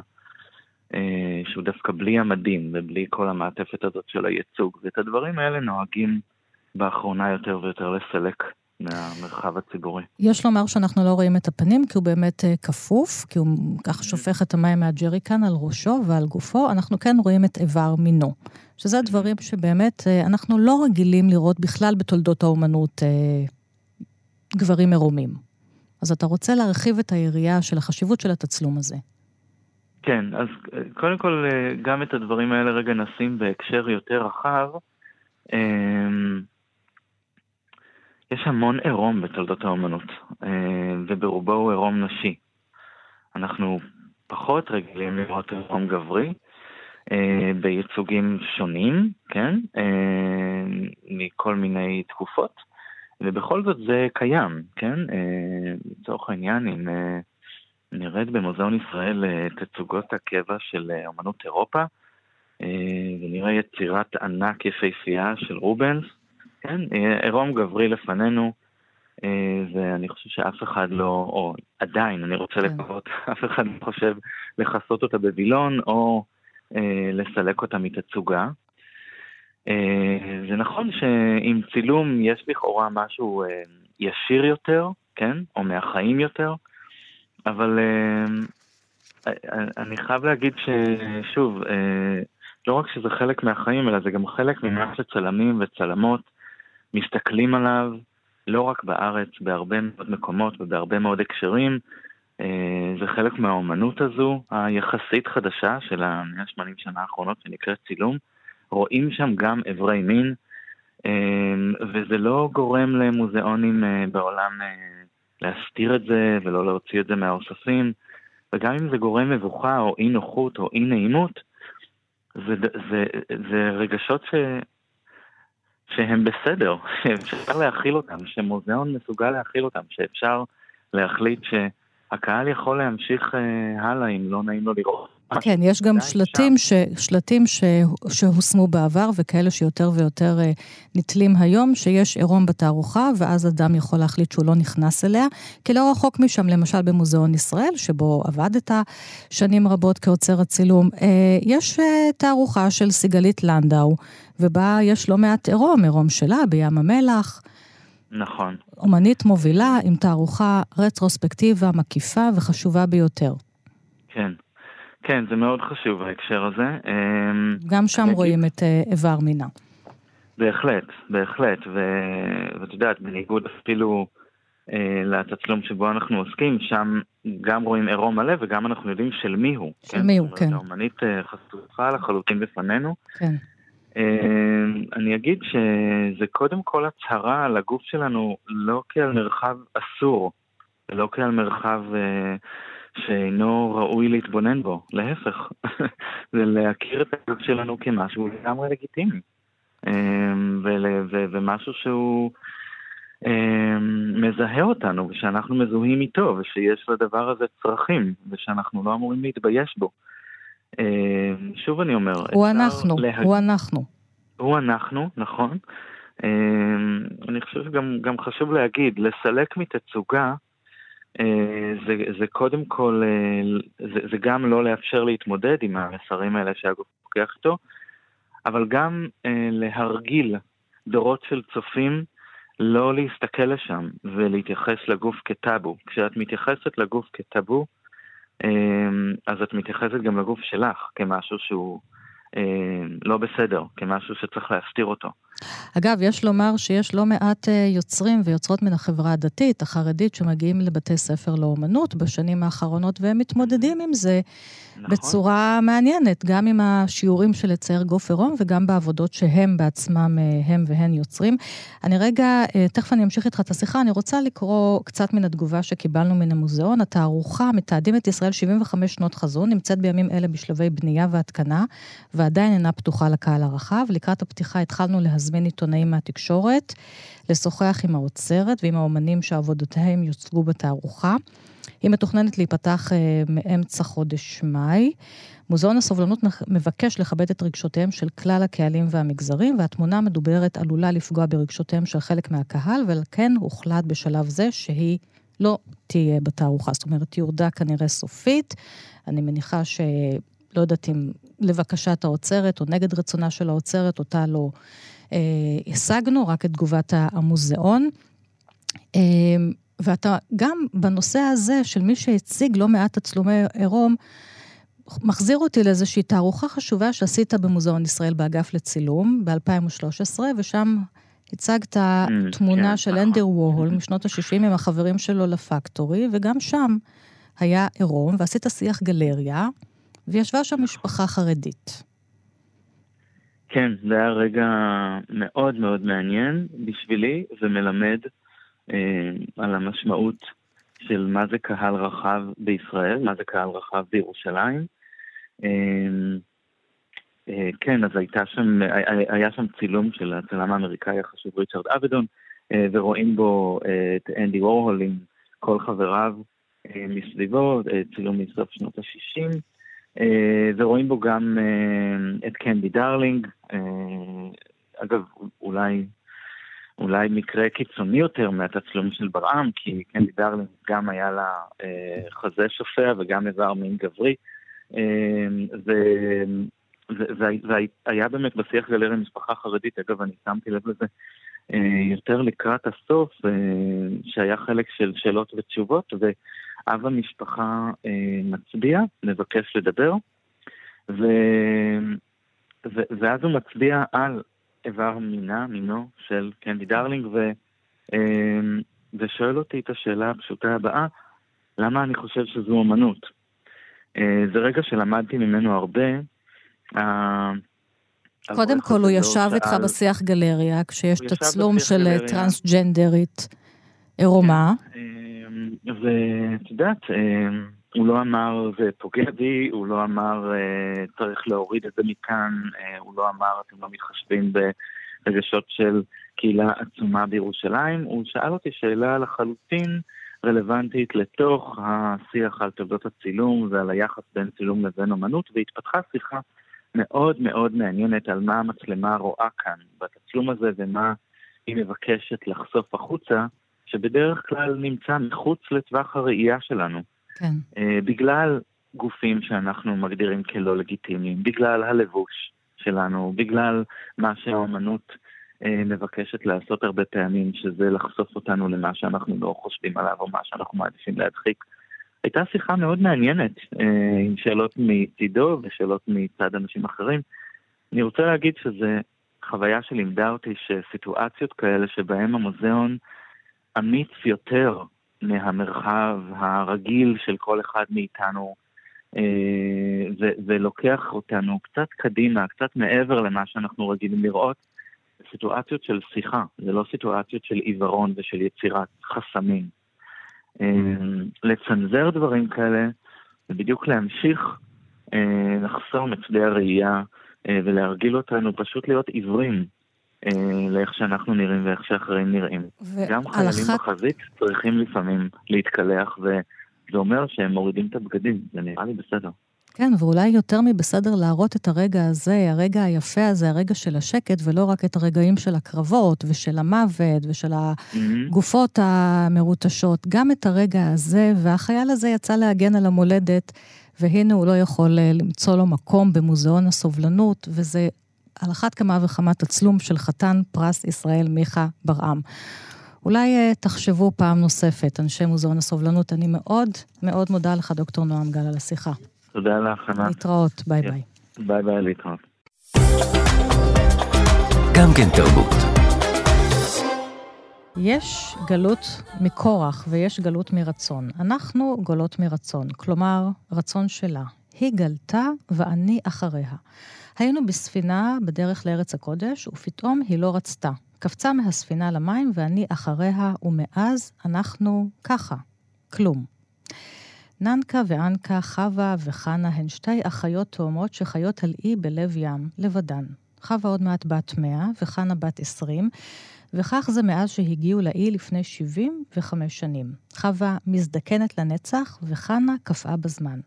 אה, שהוא דווקא בלי המדים ובלי כל המעטפת הזאת של הייצוג, ואת הדברים האלה נוהגים באחרונה יותר ויותר לסלק מהמרחב הציבורי. יש לומר שאנחנו לא רואים את הפנים, כי הוא באמת אה, כפוף, כי הוא ככה שופך את המים מהג'ריקן על ראשו ועל גופו. אנחנו כן רואים את איבר מינו, שזה דברים שבאמת אה, אנחנו לא רגילים לראות בכלל בתולדות האומנות אה, גברים עירומים. אז אתה רוצה להרחיב את היריעה של החשיבות של התצלום הזה. כן, אז קודם כל, גם את הדברים האלה רגע נשים בהקשר יותר רחב. יש המון עירום בתולדות האומנות, אה, וברובו הוא עירום נשי. אנחנו פחות רגילים לראות עירום גברי, אה, בייצוגים שונים, כן? אה, מכל מיני תקופות, ובכל זאת זה קיים, כן? לצורך העניין, אם נרד במוזיאון ישראל תצוגות הקבע של אומנות אירופה, ונראה יצירת ענק יפהפייה של רובנס, כן, עירום גברי לפנינו, אה, ואני חושב שאף אחד לא, או עדיין, אני רוצה כן. לקוות, [laughs] אף אחד לא חושב לכסות אותה בווילון או אה, לסלק אותה מתצוגה. אה, זה נכון שעם צילום יש לכאורה משהו ישיר יותר, כן? או מהחיים יותר, אבל אני חייב להגיד ששוב, לא רק שזה חלק מהחיים, אלא זה גם חלק ממה שצלמים וצלמות מסתכלים עליו, לא רק בארץ, בהרבה מאוד מקומות ובהרבה מאוד הקשרים. אה, זה חלק מהאומנות הזו, היחסית חדשה של ה-180 שנה האחרונות, שנקראת צילום. רואים שם גם אברי מין, אה, וזה לא גורם למוזיאונים אה, בעולם להסתיר את זה ולא להוציא את זה מהאוספים, וגם אם זה גורם מבוכה או אי נוחות או אי נעימות, זה, זה, זה רגשות ש, שהם בסדר, [laughs] שאפשר להכיל אותם, שמוזיאון מסוגל להכיל אותם, שאפשר להחליט שהקהל יכול להמשיך אה, הלאה אם לא נעים לו לראות. כן, יש גם שלטים, ש, שלטים ש, שהושמו בעבר וכאלה שיותר ויותר uh, נתלים היום, שיש עירום בתערוכה, ואז אדם יכול להחליט שהוא לא נכנס אליה, כי לא רחוק משם, למשל במוזיאון ישראל, שבו עבדת שנים רבות כאוצר הצילום, uh, יש תערוכה של סיגלית לנדאו, ובה יש לא מעט עירום, עירום שלה בים המלח. נכון. אומנית מובילה עם תערוכה רטרוספקטיבה מקיפה וחשובה ביותר. כן. כן, זה מאוד חשוב ההקשר הזה. אמ, גם שם רואים את אה, איבר מינה. בהחלט, בהחלט, ואת יודעת, בניגוד אפילו אה, לתצלום שבו אנחנו עוסקים, שם גם רואים עירום מלא וגם אנחנו יודעים של מי הוא. של כן? מי הוא, כן. האומנית אה, חשופה לחלוטין בפנינו. כן. אה, אני אגיד שזה קודם כל הצהרה על הגוף שלנו לא כעל מרחב אסור, ולא כעל מרחב... אה, שאינו ראוי להתבונן בו, להפך, [laughs] זה להכיר את הגוף שלנו כמשהו לגמרי לגיטימי, אמ, ומשהו שהוא אמ, מזהה אותנו, ושאנחנו מזוהים איתו, ושיש לדבר הזה צרכים, ושאנחנו לא אמורים להתבייש בו. אמ, שוב אני אומר, הוא אנחנו, להג... הוא אנחנו. הוא אנחנו, נכון. אני חושב שגם חשוב להגיד, לסלק מתצוגה, אה, זה, זה קודם כל, אה, זה, זה גם לא לאפשר להתמודד עם המסרים האלה שהגוף לוקח איתו, אבל גם אה, להרגיל דורות של צופים לא להסתכל לשם ולהתייחס לגוף כטאבו. כשאת מתייחסת לגוף כטאבו, אז את מתייחסת גם לגוף שלך כמשהו שהוא לא בסדר, כמשהו שצריך להסתיר אותו. אגב, יש לומר שיש לא מעט אה, יוצרים ויוצרות מן החברה הדתית, החרדית, שמגיעים לבתי ספר לאומנות בשנים האחרונות, והם מתמודדים עם זה נכון. בצורה מעניינת, גם עם השיעורים של לצייר גוף עירום וגם בעבודות שהם בעצמם, אה, הם והן יוצרים. אני רגע, אה, תכף אני אמשיך איתך את השיחה, אני רוצה לקרוא קצת מן התגובה שקיבלנו מן המוזיאון. התערוכה מתעדים את ישראל 75 שנות חזון, נמצאת בימים אלה בשלבי בנייה והתקנה, ועדיין אינה פתוחה לקהל הרחב. לקראת הפתיחה התחלנו להזמין עיתונאים מהתקשורת, לשוחח עם האוצרת ועם האומנים שעבודותיהם יוצגו בתערוכה. היא מתוכננת להיפתח אה, מאמצע חודש מאי. מוזיאון הסובלנות מבקש לכבד את רגשותיהם של כלל הקהלים והמגזרים, והתמונה המדוברת עלולה לפגוע ברגשותיהם של חלק מהקהל, ועל כן הוחלט בשלב זה שהיא לא תהיה בתערוכה. זאת אומרת, היא יורדה כנראה סופית. אני מניחה ש... לא יודעת אם לבקשת האוצרת או נגד רצונה של האוצרת, אותה לא אה, השגנו, רק את תגובת המוזיאון. אה, ואתה גם בנושא הזה של מי שהציג לא מעט תצלומי עירום, מחזיר אותי לאיזושהי תערוכה חשובה שעשית במוזיאון ישראל באגף לצילום ב-2013, ושם הצגת mm, תמונה כן, של נכון. אנדר ווהול משנות ה-60 עם החברים שלו לפקטורי, וגם שם היה עירום, ועשית שיח גלריה, וישבה שם משפחה חרדית. כן, זה היה רגע מאוד מאוד מעניין בשבילי, ומלמד אה, על המשמעות של מה זה קהל רחב בישראל, מה זה קהל רחב בירושלים. אה, אה, כן, אז הייתה שם, היה היה שם צילום של הצלם האמריקאי החשוב ריצ'רד אבדון, אה, ורואים בו אה, את אנדי וורהול עם כל חבריו אה, מסביבו, אה, צילום מסוף שנות ה-60. אה, ורואים בו גם אה, את קנדי דרלינג, אה, אגב, אולי, אולי מקרה קיצוני יותר מהתצלום של ברעם, כי קנדי דרלינג גם היה לה חזה שופע וגם איבר מין גברי, והיה באמת בשיח גלריה משפחה חרדית, אגב, אני שמתי לב לזה יותר לקראת הסוף, שהיה חלק של שאלות ותשובות, ואב המשפחה מצביע, מבקש לדבר, ו... ו... ואז הוא מצביע על איבר מינה, מינו של קנדי דרלינג, ו... ושואל אותי את השאלה הפשוטה הבאה, למה אני חושב שזו אמנות? זה רגע שלמדתי ממנו הרבה. קודם כל הוא ישב איתך בשיח גלריה, כשיש תצלום של אה, טרנסג'נדרית עירומה. כן, אמ, ואת יודעת, אמ, הוא לא אמר זה פוגע בי, הוא לא אמר אה, צריך להוריד את זה מכאן, אה, הוא לא אמר אתם לא מתחשבים ברגשות של קהילה עצומה בירושלים, הוא שאל אותי שאלה לחלוטין רלוונטית לתוך השיח על תולדות הצילום ועל היחס בין צילום לבין אמנות, והתפתחה שיחה מאוד מאוד מעניינת על מה המצלמה רואה כאן בתצלום הזה ומה היא מבקשת לחשוף החוצה, שבדרך כלל נמצא מחוץ לטווח הראייה שלנו. כן. Uh, בגלל גופים שאנחנו מגדירים כלא לגיטימיים, בגלל הלבוש שלנו, בגלל מה שהאומנות uh, מבקשת לעשות הרבה פעמים, שזה לחשוף אותנו למה שאנחנו לא חושבים עליו או מה שאנחנו מעדיפים להדחיק. הייתה שיחה מאוד מעניינת, אה, עם שאלות מצידו ושאלות מצד אנשים אחרים. אני רוצה להגיד שזו חוויה שלימדה אותי שסיטואציות כאלה שבהן המוזיאון אמיץ יותר מהמרחב הרגיל של כל אחד מאיתנו, אה, ו- ולוקח אותנו קצת קדימה, קצת מעבר למה שאנחנו רגילים לראות, סיטואציות של שיחה, זה לא סיטואציות של עיוורון ושל יצירת חסמים. אמ, לצנזר דברים כאלה, ובדיוק להמשיך אה, לחסום את שדה הראייה אה, ולהרגיל אותנו פשוט להיות עיוורים אה, לאיך שאנחנו נראים ואיך שאחרים נראים. גם חיילים אחת... בחזית צריכים לפעמים להתקלח, וזה אומר שהם מורידים את הבגדים, זה נראה לי בסדר. כן, ואולי יותר מבסדר להראות את הרגע הזה, הרגע היפה הזה, הרגע של השקט, ולא רק את הרגעים של הקרבות ושל המוות ושל הגופות המרוטשות, גם את הרגע הזה, והחייל הזה יצא להגן על המולדת, והנה הוא לא יכול אה, למצוא לו מקום במוזיאון הסובלנות, וזה על אחת כמה וכמה תצלום של חתן פרס ישראל מיכה ברעם. אולי אה, תחשבו פעם נוספת, אנשי מוזיאון הסובלנות. אני מאוד מאוד מודה לך, דוקטור נועם גל, על השיחה. תודה לך, ענת. להתראות, ביי ביי. ביי ביי, להתראות. גם כן תרבות. יש גלות מכורח ויש גלות מרצון. אנחנו גולות מרצון, כלומר, רצון שלה. היא גלתה ואני אחריה. היינו בספינה בדרך לארץ הקודש, ופתאום היא לא רצתה. קפצה מהספינה למים ואני אחריה, ומאז אנחנו ככה, כלום. ננקה ואנקה, חווה וחנה הן שתי אחיות תאומות שחיות על אי בלב ים, לבדן. חווה עוד מעט בת מאה וחנה בת עשרים, וכך זה מאז שהגיעו לאי לפני שבעים וחמש שנים. חווה מזדקנת לנצח וחנה קפאה בזמן.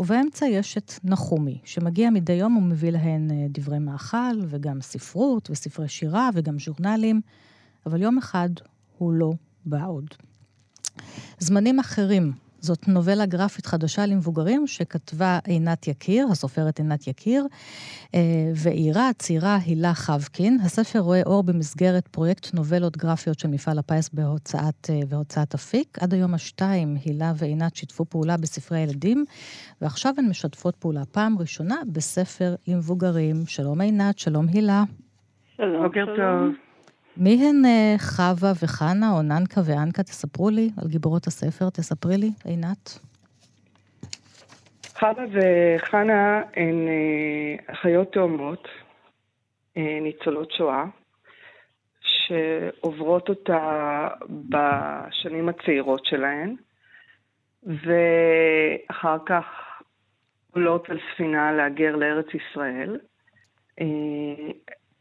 ובאמצע יש את נחומי, שמגיע מדי יום ומביא להן אה, דברי מאכל, וגם ספרות, וספרי שירה, וגם ז'ורנלים, אבל יום אחד הוא לא בא עוד. זמנים אחרים זאת נובלה גרפית חדשה למבוגרים שכתבה עינת יקיר, הסופרת עינת יקיר, אה, ועירה הצעירה הילה חבקין. הספר רואה אור במסגרת פרויקט נובלות גרפיות של מפעל הפיס בהוצאת, אה, בהוצאת אפיק. עד היום השתיים, הילה ועינת שיתפו פעולה בספרי ילדים, ועכשיו הן משתפות פעולה פעם ראשונה בספר למבוגרים. שלום עינת, שלום הילה. שלום, בוקר טוב. מי הן אה, חווה וחנה, או ננקה ואנקה? תספרו לי על גיבורות הספר, תספרי לי, עינת. חווה וחנה הן אה, אחיות תאומות, אה, ניצולות שואה, שעוברות אותה בשנים הצעירות שלהן, ואחר כך עולות על ספינה להגר לארץ ישראל,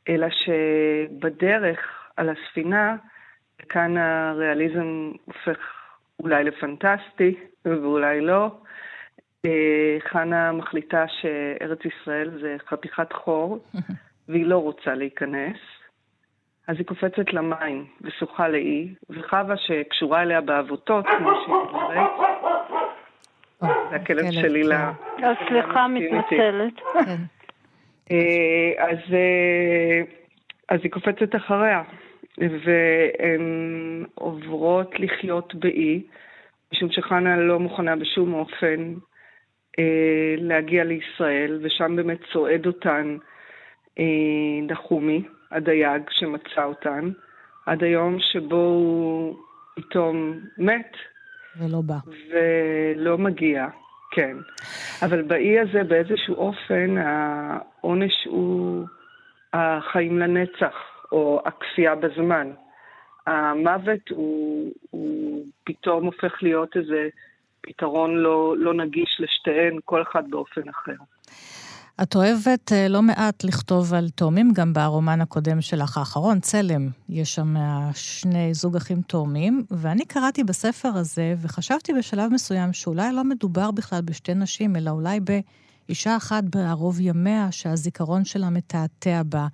אלא שבדרך על הספינה, וכאן הריאליזם הופך אולי לפנטסטי ואולי לא. אה, חנה מחליטה שארץ ישראל זה חתיכת חור, [laughs] והיא לא רוצה להיכנס. אז היא קופצת למים ושוחה לאי, וחווה שקשורה אליה בעבותות, כמו שהיא אומרת, זה הכלב שלי ל... כן. אה, סליחה, מתנצלת. כן. אה, אז היא קופצת אחריה. והן עוברות לחיות באי, משום שחנה לא מוכנה בשום אופן אה, להגיע לישראל, ושם באמת צועד אותן אה, נחומי, הדייג שמצא אותן, עד היום שבו הוא פתאום מת. ולא בא. ולא מגיע, כן. אבל באי הזה באיזשהו אופן העונש הוא החיים לנצח, או הכפייה בזמן. המוות הוא, הוא פתאום הופך להיות איזה פתרון לא, לא נגיש לשתיהן, כל אחד באופן אחר. את אוהבת אה, לא מעט לכתוב על תאומים, גם ברומן הקודם שלך, האחרון, צלם. יש שם שני זוג אחים תאומים, ואני קראתי בספר הזה, וחשבתי בשלב מסוים שאולי לא מדובר בכלל בשתי נשים, אלא אולי באישה אחת בערוב ימיה, שהזיכרון שלה מתעתע בה,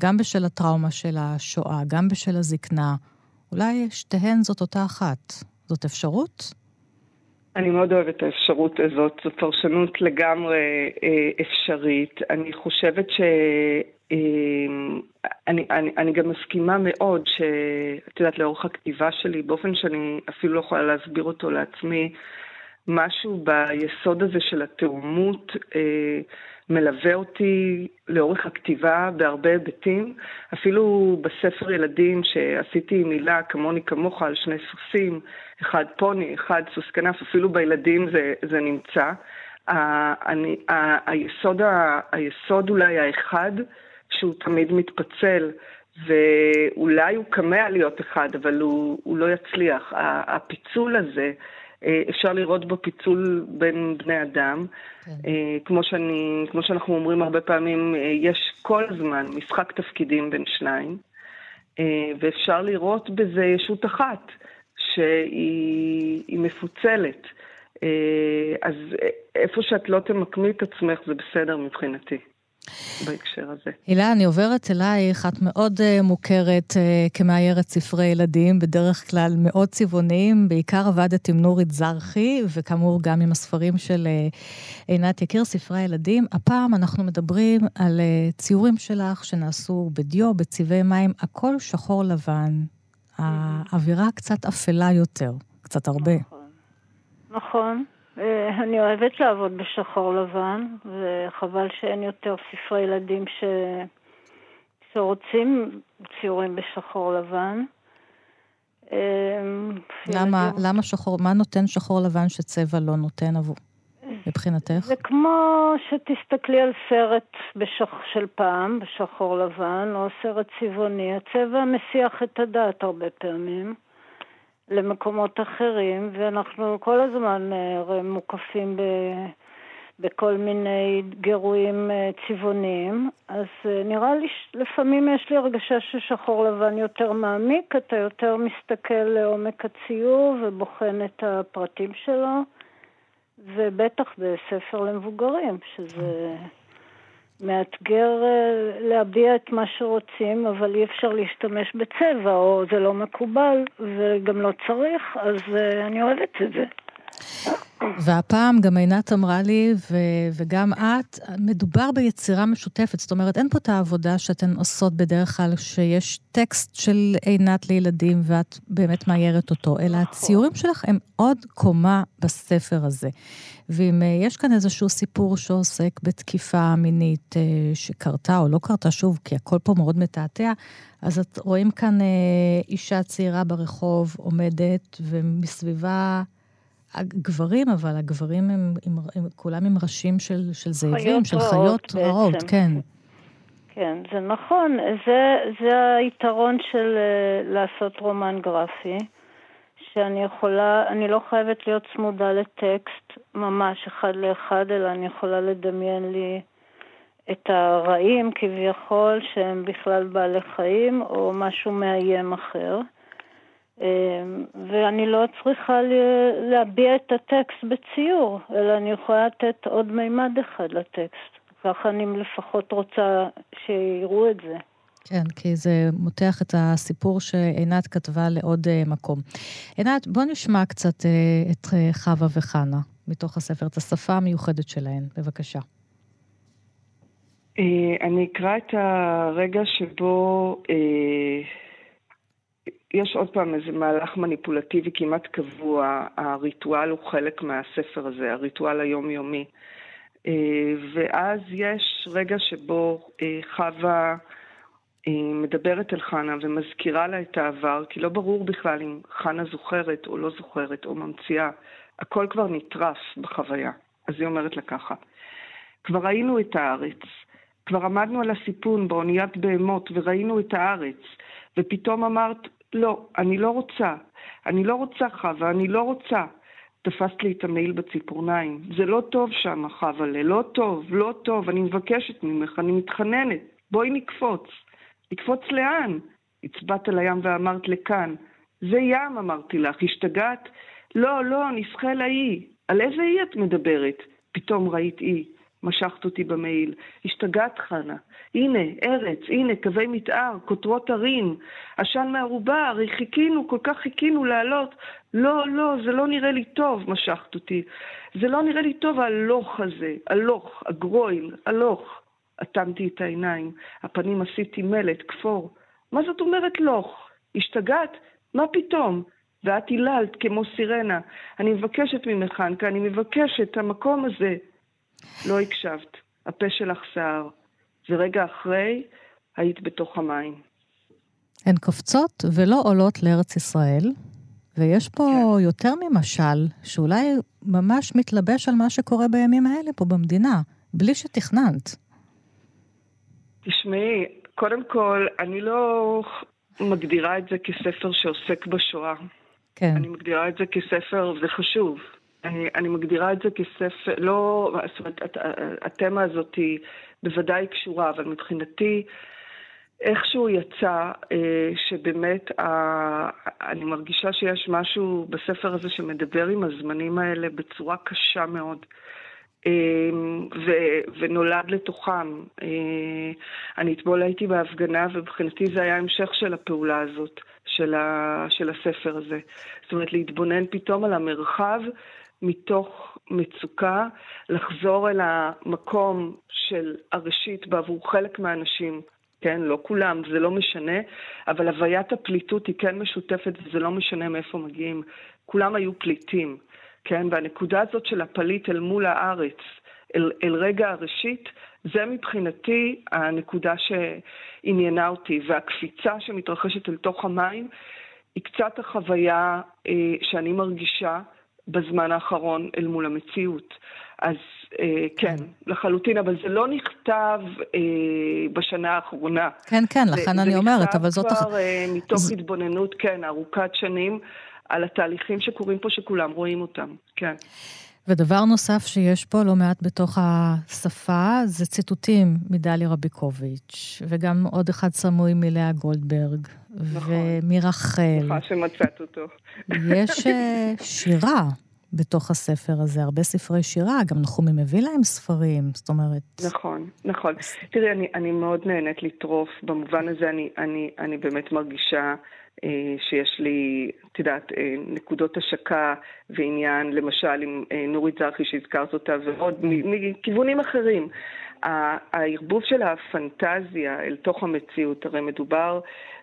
גם בשל הטראומה של השואה, גם בשל הזקנה. אולי שתיהן זאת אותה אחת. זאת אפשרות? אני מאוד אוהבת את האפשרות הזאת, זו פרשנות לגמרי אה, אפשרית. אני חושבת ש... אה, אני, אני, אני גם מסכימה מאוד שאת יודעת, לאורך הכתיבה שלי, באופן שאני אפילו לא יכולה להסביר אותו לעצמי, משהו ביסוד הזה של התאומות אה, מלווה אותי לאורך הכתיבה בהרבה היבטים. אפילו בספר ילדים שעשיתי מילה כמוני כמוך על שני סוסים, אחד פוני, אחד סוס כנף, אפילו בילדים זה, זה נמצא. אני, היסוד, היסוד אולי האחד, שהוא תמיד מתפצל, ואולי הוא כמה להיות אחד, אבל הוא, הוא לא יצליח. הפיצול הזה, אפשר לראות בו פיצול בין בני אדם. כן. אה, כמו, שאני, כמו שאנחנו אומרים הרבה פעמים, אה, יש כל הזמן משחק תפקידים בין שניים, ואפשר לראות בזה ישות אחת, שהיא מפוצלת. אז איפה שאת לא תמקמי את עצמך זה בסדר מבחינתי. בהקשר הזה. הילה, אני עוברת אלייך, את מאוד uh, מוכרת uh, כמאיירת ספרי ילדים, בדרך כלל מאוד צבעוניים, בעיקר עבדת עם נורית זרחי, וכאמור גם עם הספרים של uh, עינת יקיר, ספרי הילדים. הפעם אנחנו מדברים על uh, ציורים שלך שנעשו בדיו, בצבעי מים, הכל שחור לבן. האווירה קצת אפלה יותר, קצת הרבה. נכון. נכון. אה, אני אוהבת לעבוד בשחור לבן, וחבל שאין יותר ספרי ילדים ש... שרוצים ציורים בשחור לבן. אה, למה. למה שחור, מה נותן שחור לבן שצבע לא נותן עבור, מבחינתך? זה כמו שתסתכלי על סרט בשח, של פעם, בשחור לבן, או סרט צבעוני. הצבע מסיח את הדעת הרבה פעמים. למקומות אחרים, ואנחנו כל הזמן אה, מוקפים ב... בכל מיני גירויים אה, צבעוניים, אז אה, נראה לי, לפעמים יש לי הרגשה ששחור לבן יותר מעמיק, אתה יותר מסתכל לעומק הציור ובוחן את הפרטים שלו, ובטח בספר למבוגרים, שזה... מאתגר אה, להביע את מה שרוצים, אבל אי אפשר להשתמש בצבע, או זה לא מקובל, וגם לא צריך, אז אה, אני אוהבת את זה. והפעם גם עינת אמרה לי, ו- וגם את, מדובר ביצירה משותפת. זאת אומרת, אין פה את העבודה שאתן עושות בדרך כלל, שיש טקסט של עינת לילדים ואת באמת מאיירת אותו, אלא נכון. הציורים שלך הם עוד קומה בספר הזה. ואם אה, יש כאן איזשהו סיפור שעוסק בתקיפה מינית אה, שקרתה או לא קרתה, שוב, כי הכל פה מאוד מתעתע, אז את רואים כאן אה, אישה צעירה ברחוב עומדת, ומסביבה... הגברים, אבל הגברים הם, הם, הם כולם עם ראשים של, של זאבים, של חיות רעות, כן. כן, זה נכון. זה, זה היתרון של uh, לעשות רומן גרפי, שאני יכולה, אני לא חייבת להיות צמודה לטקסט ממש אחד לאחד, אלא אני יכולה לדמיין לי את הרעים כביכול, שהם בכלל בעלי חיים, או משהו מאיים אחר. אמ, ואני לא צריכה להביע את הטקסט בציור, אלא אני יכולה לתת עוד מימד אחד לטקסט. ככה אני לפחות רוצה שיראו את זה. כן, כי זה מותח את הסיפור שעינת כתבה לעוד uh, מקום. עינת, בוא נשמע קצת uh, את uh, חווה וחנה מתוך הספר, את השפה המיוחדת שלהן. בבקשה. אני אקרא את הרגע שבו יש עוד פעם איזה מהלך מניפולטיבי כמעט קבוע, הריטואל הוא חלק מהספר הזה, הריטואל היומיומי. אה, ואז יש רגע שבו אה, חווה מדברת אל חנה ומזכירה לה את העבר, כי לא ברור בכלל אם חנה זוכרת או לא זוכרת או ממציאה. הכל כבר נטרף בחוויה. אז היא אומרת לה ככה: כבר ראינו את הארץ, כבר עמדנו על הסיפון באוניית בהמות וראינו את הארץ, ופתאום אמרת, לא, אני לא רוצה, אני לא רוצה חווה, אני לא רוצה. תפסת לי את המעיל בציפורניים. זה לא טוב שם, חווה, לא טוב, לא טוב, אני מבקשת ממך, אני מתחננת, בואי נקפוץ. לקפוץ לאן? הצבעת לים ואמרת לכאן. זה ים, אמרתי לך, השתגעת? לא, לא, נסחה לאי. על איזה אי את מדברת? פתאום ראית אי. משכת אותי במעיל. השתגעת, חנה. הנה, ארץ, הנה, קווי מתאר, כותרות ערים, עשן מערובה, הרי חיכינו, כל כך חיכינו לעלות. לא, לא, זה לא נראה לי טוב, משכת אותי. זה לא נראה לי טוב, הלוך הזה, הלוך, הגרויל, הלוך. אטמתי את העיניים, הפנים עשיתי מלט, כפור. מה זאת אומרת לוך? השתגעת? מה פתאום? ואת היללת כמו סירנה. אני מבקשת ממך, אנקה, אני מבקשת, המקום הזה. לא הקשבת, הפה שלך סער, ורגע אחרי היית בתוך המים. הן קופצות ולא עולות לארץ ישראל, ויש פה כן. יותר ממשל, שאולי ממש מתלבש על מה שקורה בימים האלה פה במדינה, בלי שתכננת. תשמעי, קודם כל, אני לא מגדירה את זה כספר שעוסק בשואה. כן. אני מגדירה את זה כספר, זה חשוב. אני, אני מגדירה את זה כספר, לא, זאת אומרת, התמה הזאת היא בוודאי קשורה, אבל מבחינתי, איכשהו יצא אה, שבאמת אה, אני מרגישה שיש משהו בספר הזה שמדבר עם הזמנים האלה בצורה קשה מאוד. אמ, ו- ונולד לתוכם. אה, אני אתמול הייתי בהפגנה, ומבחינתי זה היה המשך של הפעולה הזאת, של, ה- של הספר הזה. זאת אומרת, להתבונן פתאום על המרחב מתוך מצוקה, לחזור אל המקום של הראשית בעבור חלק מהאנשים. כן, לא כולם, זה לא משנה, אבל הוויית הפליטות היא כן משותפת וזה לא משנה מאיפה מגיעים. כולם היו פליטים. כן? והנקודה הזאת של הפליט אל מול הארץ, אל, אל רגע הראשית, זה מבחינתי הנקודה שעניינה אותי. והקפיצה שמתרחשת אל תוך המים היא קצת החוויה אה, שאני מרגישה בזמן האחרון אל מול המציאות. אז אה, כן, לחלוטין, אבל זה לא נכתב אה, בשנה האחרונה. כן, כן, לכן אני אומרת, אבל זאת... זה נכתב כבר אה, מתוך ז... התבוננות, כן, ארוכת שנים. על התהליכים שקורים פה, שכולם רואים אותם, כן. ודבר נוסף שיש פה לא מעט בתוך השפה, זה ציטוטים מדליה רביקוביץ', וגם עוד אחד סמוי מלאה גולדברג, נכון. ומרחל. נכון שמצאת אותו. יש אה, שירה בתוך הספר הזה, הרבה ספרי שירה, גם נחומי מביא להם ספרים, זאת אומרת... נכון, נכון. תראי, אני, אני מאוד נהנית לטרוף, במובן הזה אני, אני, אני באמת מרגישה שיש לי, את יודעת, אה, נקודות השקה ועניין, למשל עם אה, נורית זרחי שהזכרת אותה, ועוד מכיוונים אחרים. הערבוב של הפנטזיה אל תוך המציאות, הרי מדובר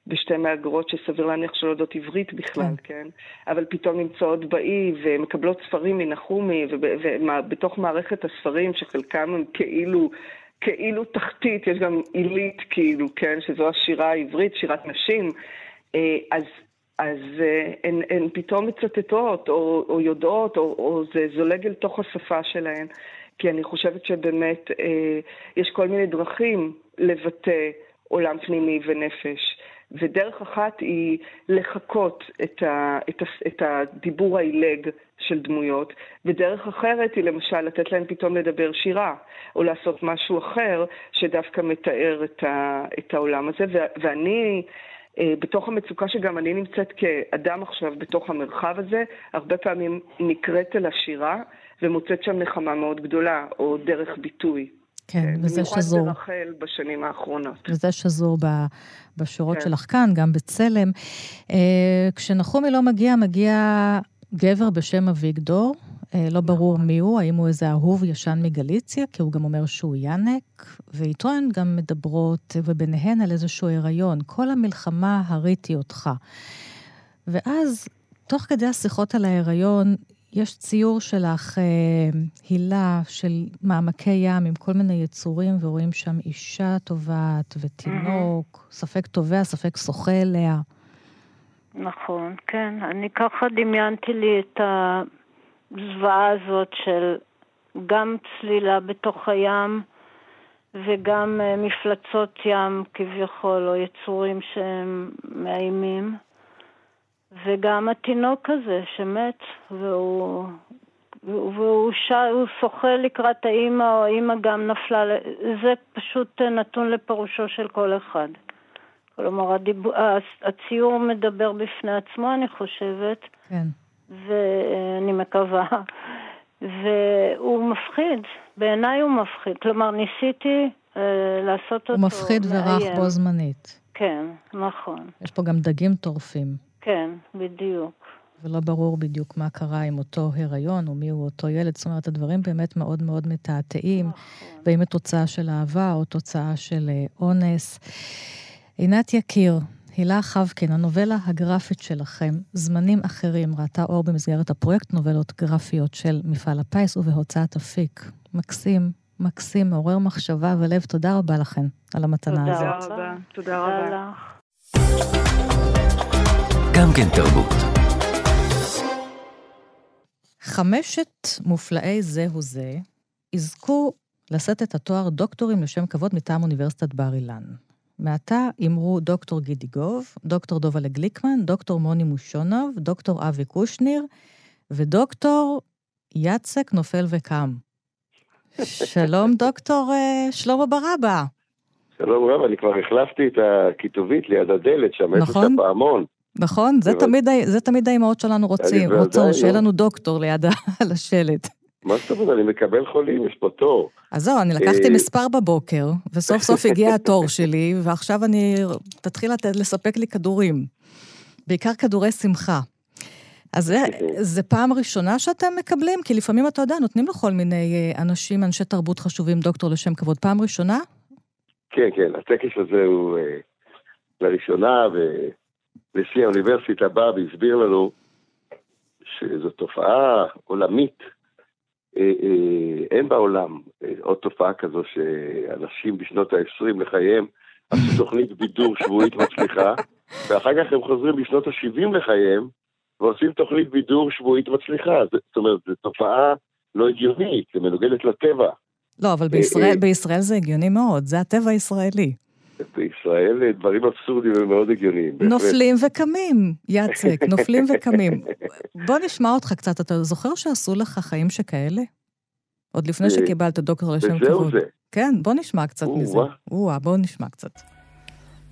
בשתי מהגרות שסביר להניח שלא יודעות עברית בכלל, כן. כן? אבל פתאום נמצאות באי ומקבלות ספרים מנחומי, ובתוך מערכת הספרים, שחלקם הם כאילו... כאילו תחתית, יש גם עילית כאילו, כן, שזו השירה העברית, שירת נשים, אה, אז, אז אה, הן, הן פתאום מצטטות או, או יודעות, או, או זה זולג אל תוך השפה שלהן. כי אני חושבת שבאמת אה, יש כל מיני דרכים לבטא עולם פנימי ונפש. ודרך אחת היא לחקות את, ה, את, ה, את הדיבור העילג של דמויות, ודרך אחרת היא למשל לתת להן פתאום לדבר שירה, או לעשות משהו אחר שדווקא מתאר את, ה, את העולם הזה. ו, ואני אה, בתוך המצוקה שגם אני נמצאת כאדם עכשיו בתוך המרחב הזה, הרבה פעמים נקראת אל השירה ומוצאת שם נחמה מאוד גדולה, או דרך ביטוי. כן, אה, וזה שזור. במיוחד ברחל בשנים האחרונות. וזה שזור ב, בשורות כן. שלך כאן, גם בצלם. אה, כשנחומי לא מגיע, מגיע גבר בשם אביגדור, אה, לא ברור מי הוא, האם הוא איזה אהוב ישן מגליציה, כי הוא גם אומר שהוא ינק, ואיתו הן גם מדברות, וביניהן על איזשהו הריון. כל המלחמה הריתי אותך. ואז, תוך כדי השיחות על ההיריון, יש ציור שלך, אה, הילה, של מעמקי ים עם כל מיני יצורים, ורואים שם אישה טובעת ותינוק, ספק טובע, ספק שוחה אליה. נכון, כן. אני ככה דמיינתי לי את הזוועה הזאת של גם צלילה בתוך הים וגם אה, מפלצות ים כביכול, או יצורים שהם מאיימים. וגם התינוק הזה שמת, והוא, והוא ש... שוחה לקראת האימא, או האימא גם נפלה, זה פשוט נתון לפירושו של כל אחד. כלומר, הדיב... הציור מדבר בפני עצמו, אני חושבת. כן. ואני מקווה. והוא מפחיד, בעיניי הוא מפחיד. כלומר, ניסיתי אה, לעשות אותו הוא מפחיד ורך בו זמנית. כן, נכון. יש פה גם דגים טורפים. כן, בדיוק. ולא ברור בדיוק מה קרה עם אותו הריון, או מיהו אותו ילד. זאת אומרת, הדברים באמת מאוד מאוד מתעתעים, נכון. ואם תוצאה של אהבה או תוצאה של אה, אונס. עינת יקיר, הילה חבקין, הנובלה הגרפית שלכם, זמנים אחרים, ראתה אור במסגרת הפרויקט נובלות גרפיות של מפעל הפיס ובהוצאת אפיק. מקסים, מקסים, מעורר מחשבה ולב. תודה רבה לכן על המתנה תודה הזאת. תודה רבה. תודה רבה. גם כן תרבות. חמשת מופלאי זהו זה יזכו לשאת את התואר דוקטורים לשם כבוד מטעם אוניברסיטת בר אילן. מעתה אמרו דוקטור גידי גוב, דוקטור דובלה גליקמן, דוקטור מוני מושונוב, דוקטור אבי קושניר ודוקטור יצק נופל וקם. שלום, דוקטור uh, שלמה ברבא. שלום רב, אני כבר החלפתי את הכיתובית ליד הדלת, שם איפה נכון. שהפעמון. נכון? זה תמיד, זה תמיד האימהות שלנו רוצים, רוצות. שיהיה לנו דוקטור ליד [laughs] על השלט. מה זאת אומרת, אני מקבל חולים, יש פה תור. אז זהו, אני לקחתי אה, מספר בבוקר, וסוף סוף הגיע [laughs] התור שלי, ועכשיו אני... תתחיל לספק לי כדורים. בעיקר כדורי שמחה. אז זה, זה פעם ראשונה שאתם מקבלים? כי לפעמים, אתה יודע, נותנים לכל מיני אה, אנשים, אנשי תרבות חשובים, דוקטור לשם כבוד. פעם ראשונה? כן, כן, הטקס הזה הוא אה, לראשונה, ונשיא האוניברסיטה בא והסביר לנו שזו תופעה עולמית. אה, אה, אין בעולם אה, עוד תופעה כזו שאנשים בשנות ה-20 לחייהם עשו [laughs] תוכנית בידור שבועית מצליחה, ואחר כך הם חוזרים בשנות ה-70 לחייהם ועושים תוכנית בידור שבועית מצליחה. זאת אומרת, זו תופעה לא הגיונית, זה מנוגדת לטבע. לא, אבל בישראל. בישראל זה הגיוני מאוד, זה הטבע הישראלי. בישראל דברים אבסורדיים הם מאוד הגיוניים. בהחלט. נופלים וקמים, יצק, [laughs] נופלים וקמים. בוא נשמע אותך קצת, אתה זוכר שעשו לך חיים שכאלה? עוד לפני אה, שקיבלת דוקטור לשם וזהו כבוד. זה. כן, בוא נשמע קצת מזה. או-אה, בוא נשמע קצת.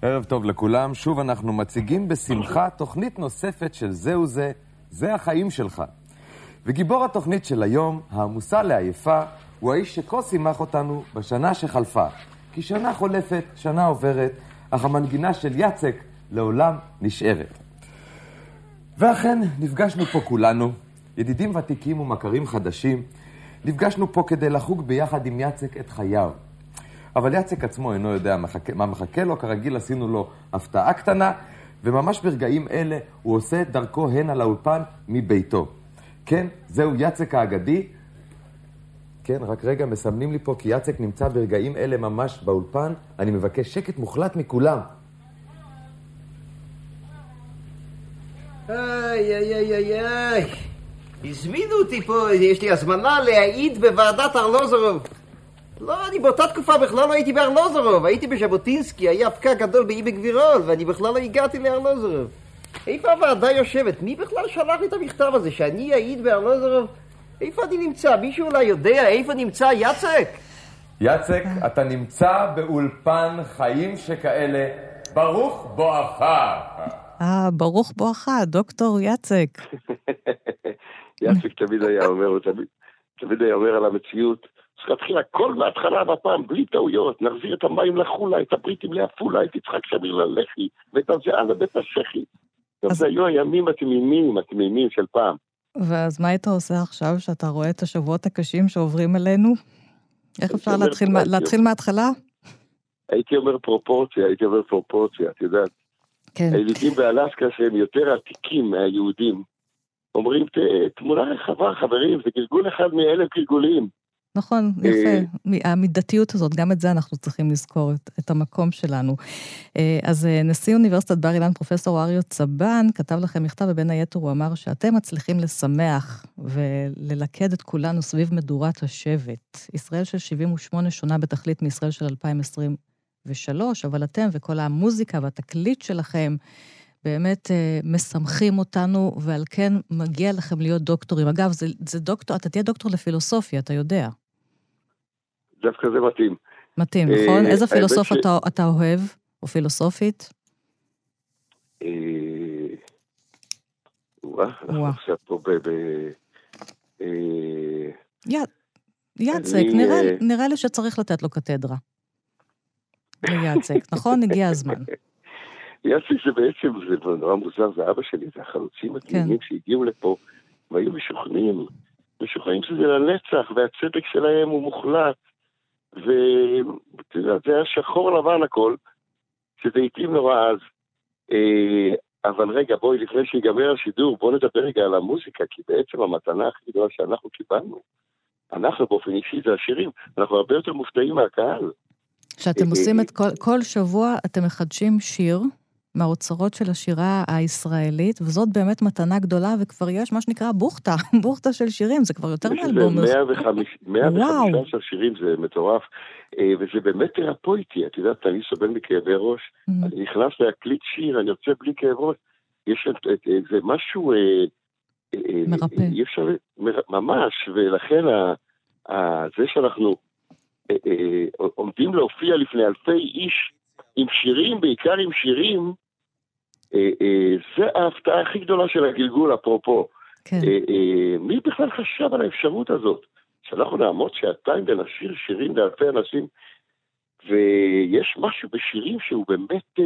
ערב טוב לכולם, שוב אנחנו מציגים בשמחה תוכנית נוספת של זהו זה, זה החיים שלך. וגיבור התוכנית של היום, העמוסה לעייפה, הוא האיש שכה שימח אותנו בשנה שחלפה. כי שנה חולפת, שנה עוברת, אך המנגינה של יצק לעולם נשארת. ואכן, נפגשנו פה כולנו, ידידים ותיקים ומכרים חדשים, נפגשנו פה כדי לחוג ביחד עם יצק את חייו. אבל יצק עצמו אינו יודע מה מחכה לו, כרגיל עשינו לו הפתעה קטנה, וממש ברגעים אלה הוא עושה את דרכו הנה לאולפן מביתו. כן, זהו יצק האגדי. כן, רק רגע, מסמנים לי פה כי יצק נמצא ברגעים אלה ממש באולפן. אני מבקש שקט מוחלט מכולם. איי, איי, איי, איי, איי. הזמינו אותי פה, יש לי הזמנה להעיד בוועדת ארלוזורוב. לא, אני באותה תקופה בכלל לא הייתי בארלוזורוב, הייתי בז'בוטינסקי, היה פקק גדול באי בגבירול, ואני בכלל לא הגעתי לארלוזורוב. איפה הוועדה יושבת? מי בכלל שלח לי את המכתב הזה, שאני אעיד בארלוזורוב? איפה אני נמצא? מישהו אולי יודע איפה נמצא יצק? יצק, אתה נמצא באולפן חיים שכאלה, ברוך בואך. אה, ברוך בואך, דוקטור יצק. [laughs] יצק תמיד היה אומר, הוא תמיד, תמיד היה אומר על המציאות, צריך להתחיל הכל מההתחלה והפעם, בלי טעויות, נחזיר את המים לחולה, את הבריטים לעפולה, את יצחק שמיר ללח"י, ואת הזיעה לבית השחי. זה היו הימים התמימים, התמימים של פעם. ואז מה היית עושה עכשיו, שאתה רואה את השבועות הקשים שעוברים אלינו? איך אפשר להתחיל, מה-. להתחיל מההתחלה? הייתי אומר פרופורציה, הייתי אומר פרופורציה, את יודעת. כן. הילידים באלסקה שהם יותר עתיקים מהיהודים, אומרים, תמונה רחבה, חברים, זה גלגול אחד מאלף גלגולים. נכון, יפה. המידתיות הזאת, גם את זה אנחנו צריכים לזכור, את, את המקום שלנו. אה, אז אה, נשיא אוניברסיטת בר אילן, פרופסור אריו צבן, כתב לכם מכתב, ובין היתר הוא אמר שאתם מצליחים לשמח וללכד את כולנו סביב מדורת השבט. ישראל של 78 שונה בתכלית מישראל של 2023, אבל אתם וכל המוזיקה והתקליט שלכם, באמת אה, משמחים אותנו, ועל כן מגיע לכם להיות דוקטורים. אגב, זה, זה דוקטור, אתה תהיה דוקטור לפילוסופיה, אתה יודע. דווקא זה מתאים. מתאים, אה, נכון? איזה פילוסוף ש... אתה, אתה אוהב, או פילוסופית? אה... וואה, אנחנו עכשיו פה ב... אה... אני... נראה, אה, נראה לי שצריך לתת לו קתדרה. ליצק, נכון? הגיע הזמן. [laughs] יאסי זה בעצם, זה נורא מוזר, זה אבא שלי, זה החלוצים התמימים כן. שהגיעו לפה והיו משוכנעים, משוכנעים שזה לנצח, והצדק שלהם הוא מוחלט. ואתה יודע, זה היה שחור לבן הכל, שזה התאים נורא אז. אה, אבל רגע, בואי, לפני שיגמר השידור, בואו נדבר רגע על המוזיקה, כי בעצם המתנה הכי גדולה שאנחנו קיבלנו, אנחנו באופן אישי זה השירים, אנחנו הרבה יותר מופתעים מהקהל. כשאתם אה, עושים את כל, כל שבוע, אתם מחדשים שיר, מהאוצרות של השירה הישראלית, וזאת באמת מתנה גדולה, וכבר יש מה שנקרא בוכטה, [laughs] בוכטה של שירים, זה כבר יותר מאלבום. יש איזה 115 שירים, זה מטורף, אה, וזה באמת תרפויטי, את יודעת, אני סובל מכאבי ראש, mm-hmm. אני נכנס להקליט שיר, אני יוצא בלי כאב ראש, יש איזה משהו... אה, אה, מרפא. אי אפשר, ממש, ולכן זה שאנחנו עומדים להופיע לפני אלפי איש, עם שירים, בעיקר עם שירים, אה, אה, זה ההפתעה הכי גדולה של הגלגול, אפרופו. כן. אה, מי בכלל חשב על האפשרות הזאת? שאנחנו נעמוד שעתיים ונשאיר שירים לאלפי אנשים, ויש משהו בשירים שהוא באמת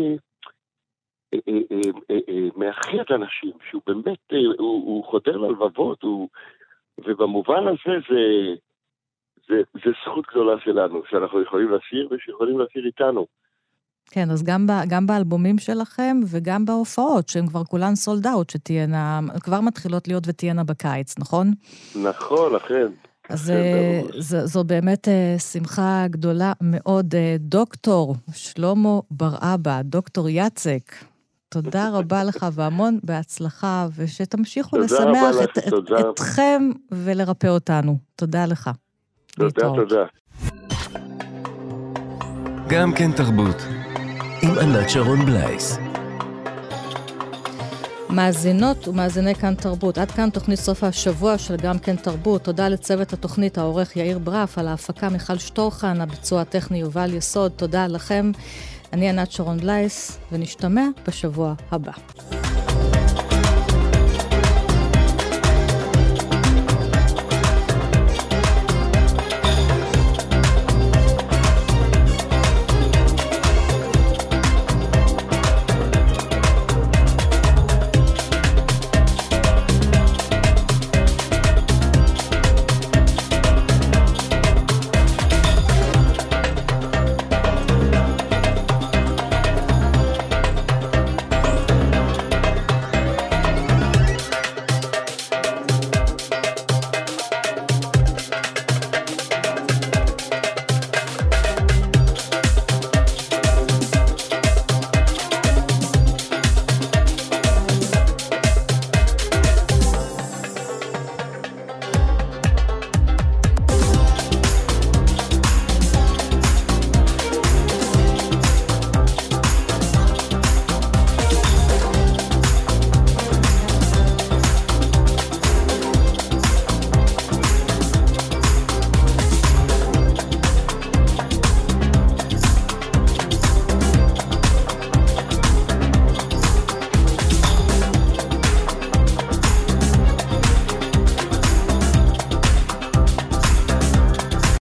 מאחד אנשים, שהוא באמת, הוא, הוא חודר ללבבות, הוא, ובמובן הזה זה, זה, זה זכות גדולה שלנו, שאנחנו יכולים לשיר ושיכולים לשיר איתנו. כן, אז גם, ב, גם באלבומים שלכם וגם בהופעות, שהן כבר כולן סולד אאוט, שתהיינה, כבר מתחילות להיות ותהיינה בקיץ, נכון? נכון, אכן. אז אה, זו, זו באמת uh, שמחה גדולה מאוד. Uh, דוקטור שלמה בר-אבא, דוקטור יצק, תודה [laughs] רבה לך והמון בהצלחה, ושתמשיכו לשמח את, את, אתכם ולרפא אותנו. תודה לך. תודה, תודה. גם כן תרבות. עם ענת שרון בלייס. מאזינות ומאזיני כאן תרבות, עד כאן תוכנית סוף השבוע של גם כן תרבות. תודה לצוות התוכנית, העורך יאיר ברף, על ההפקה מיכל שטורחן, הביצוע הטכני יובל יסוד. תודה לכם. אני ענת שרון בלייס, ונשתמע בשבוע הבא.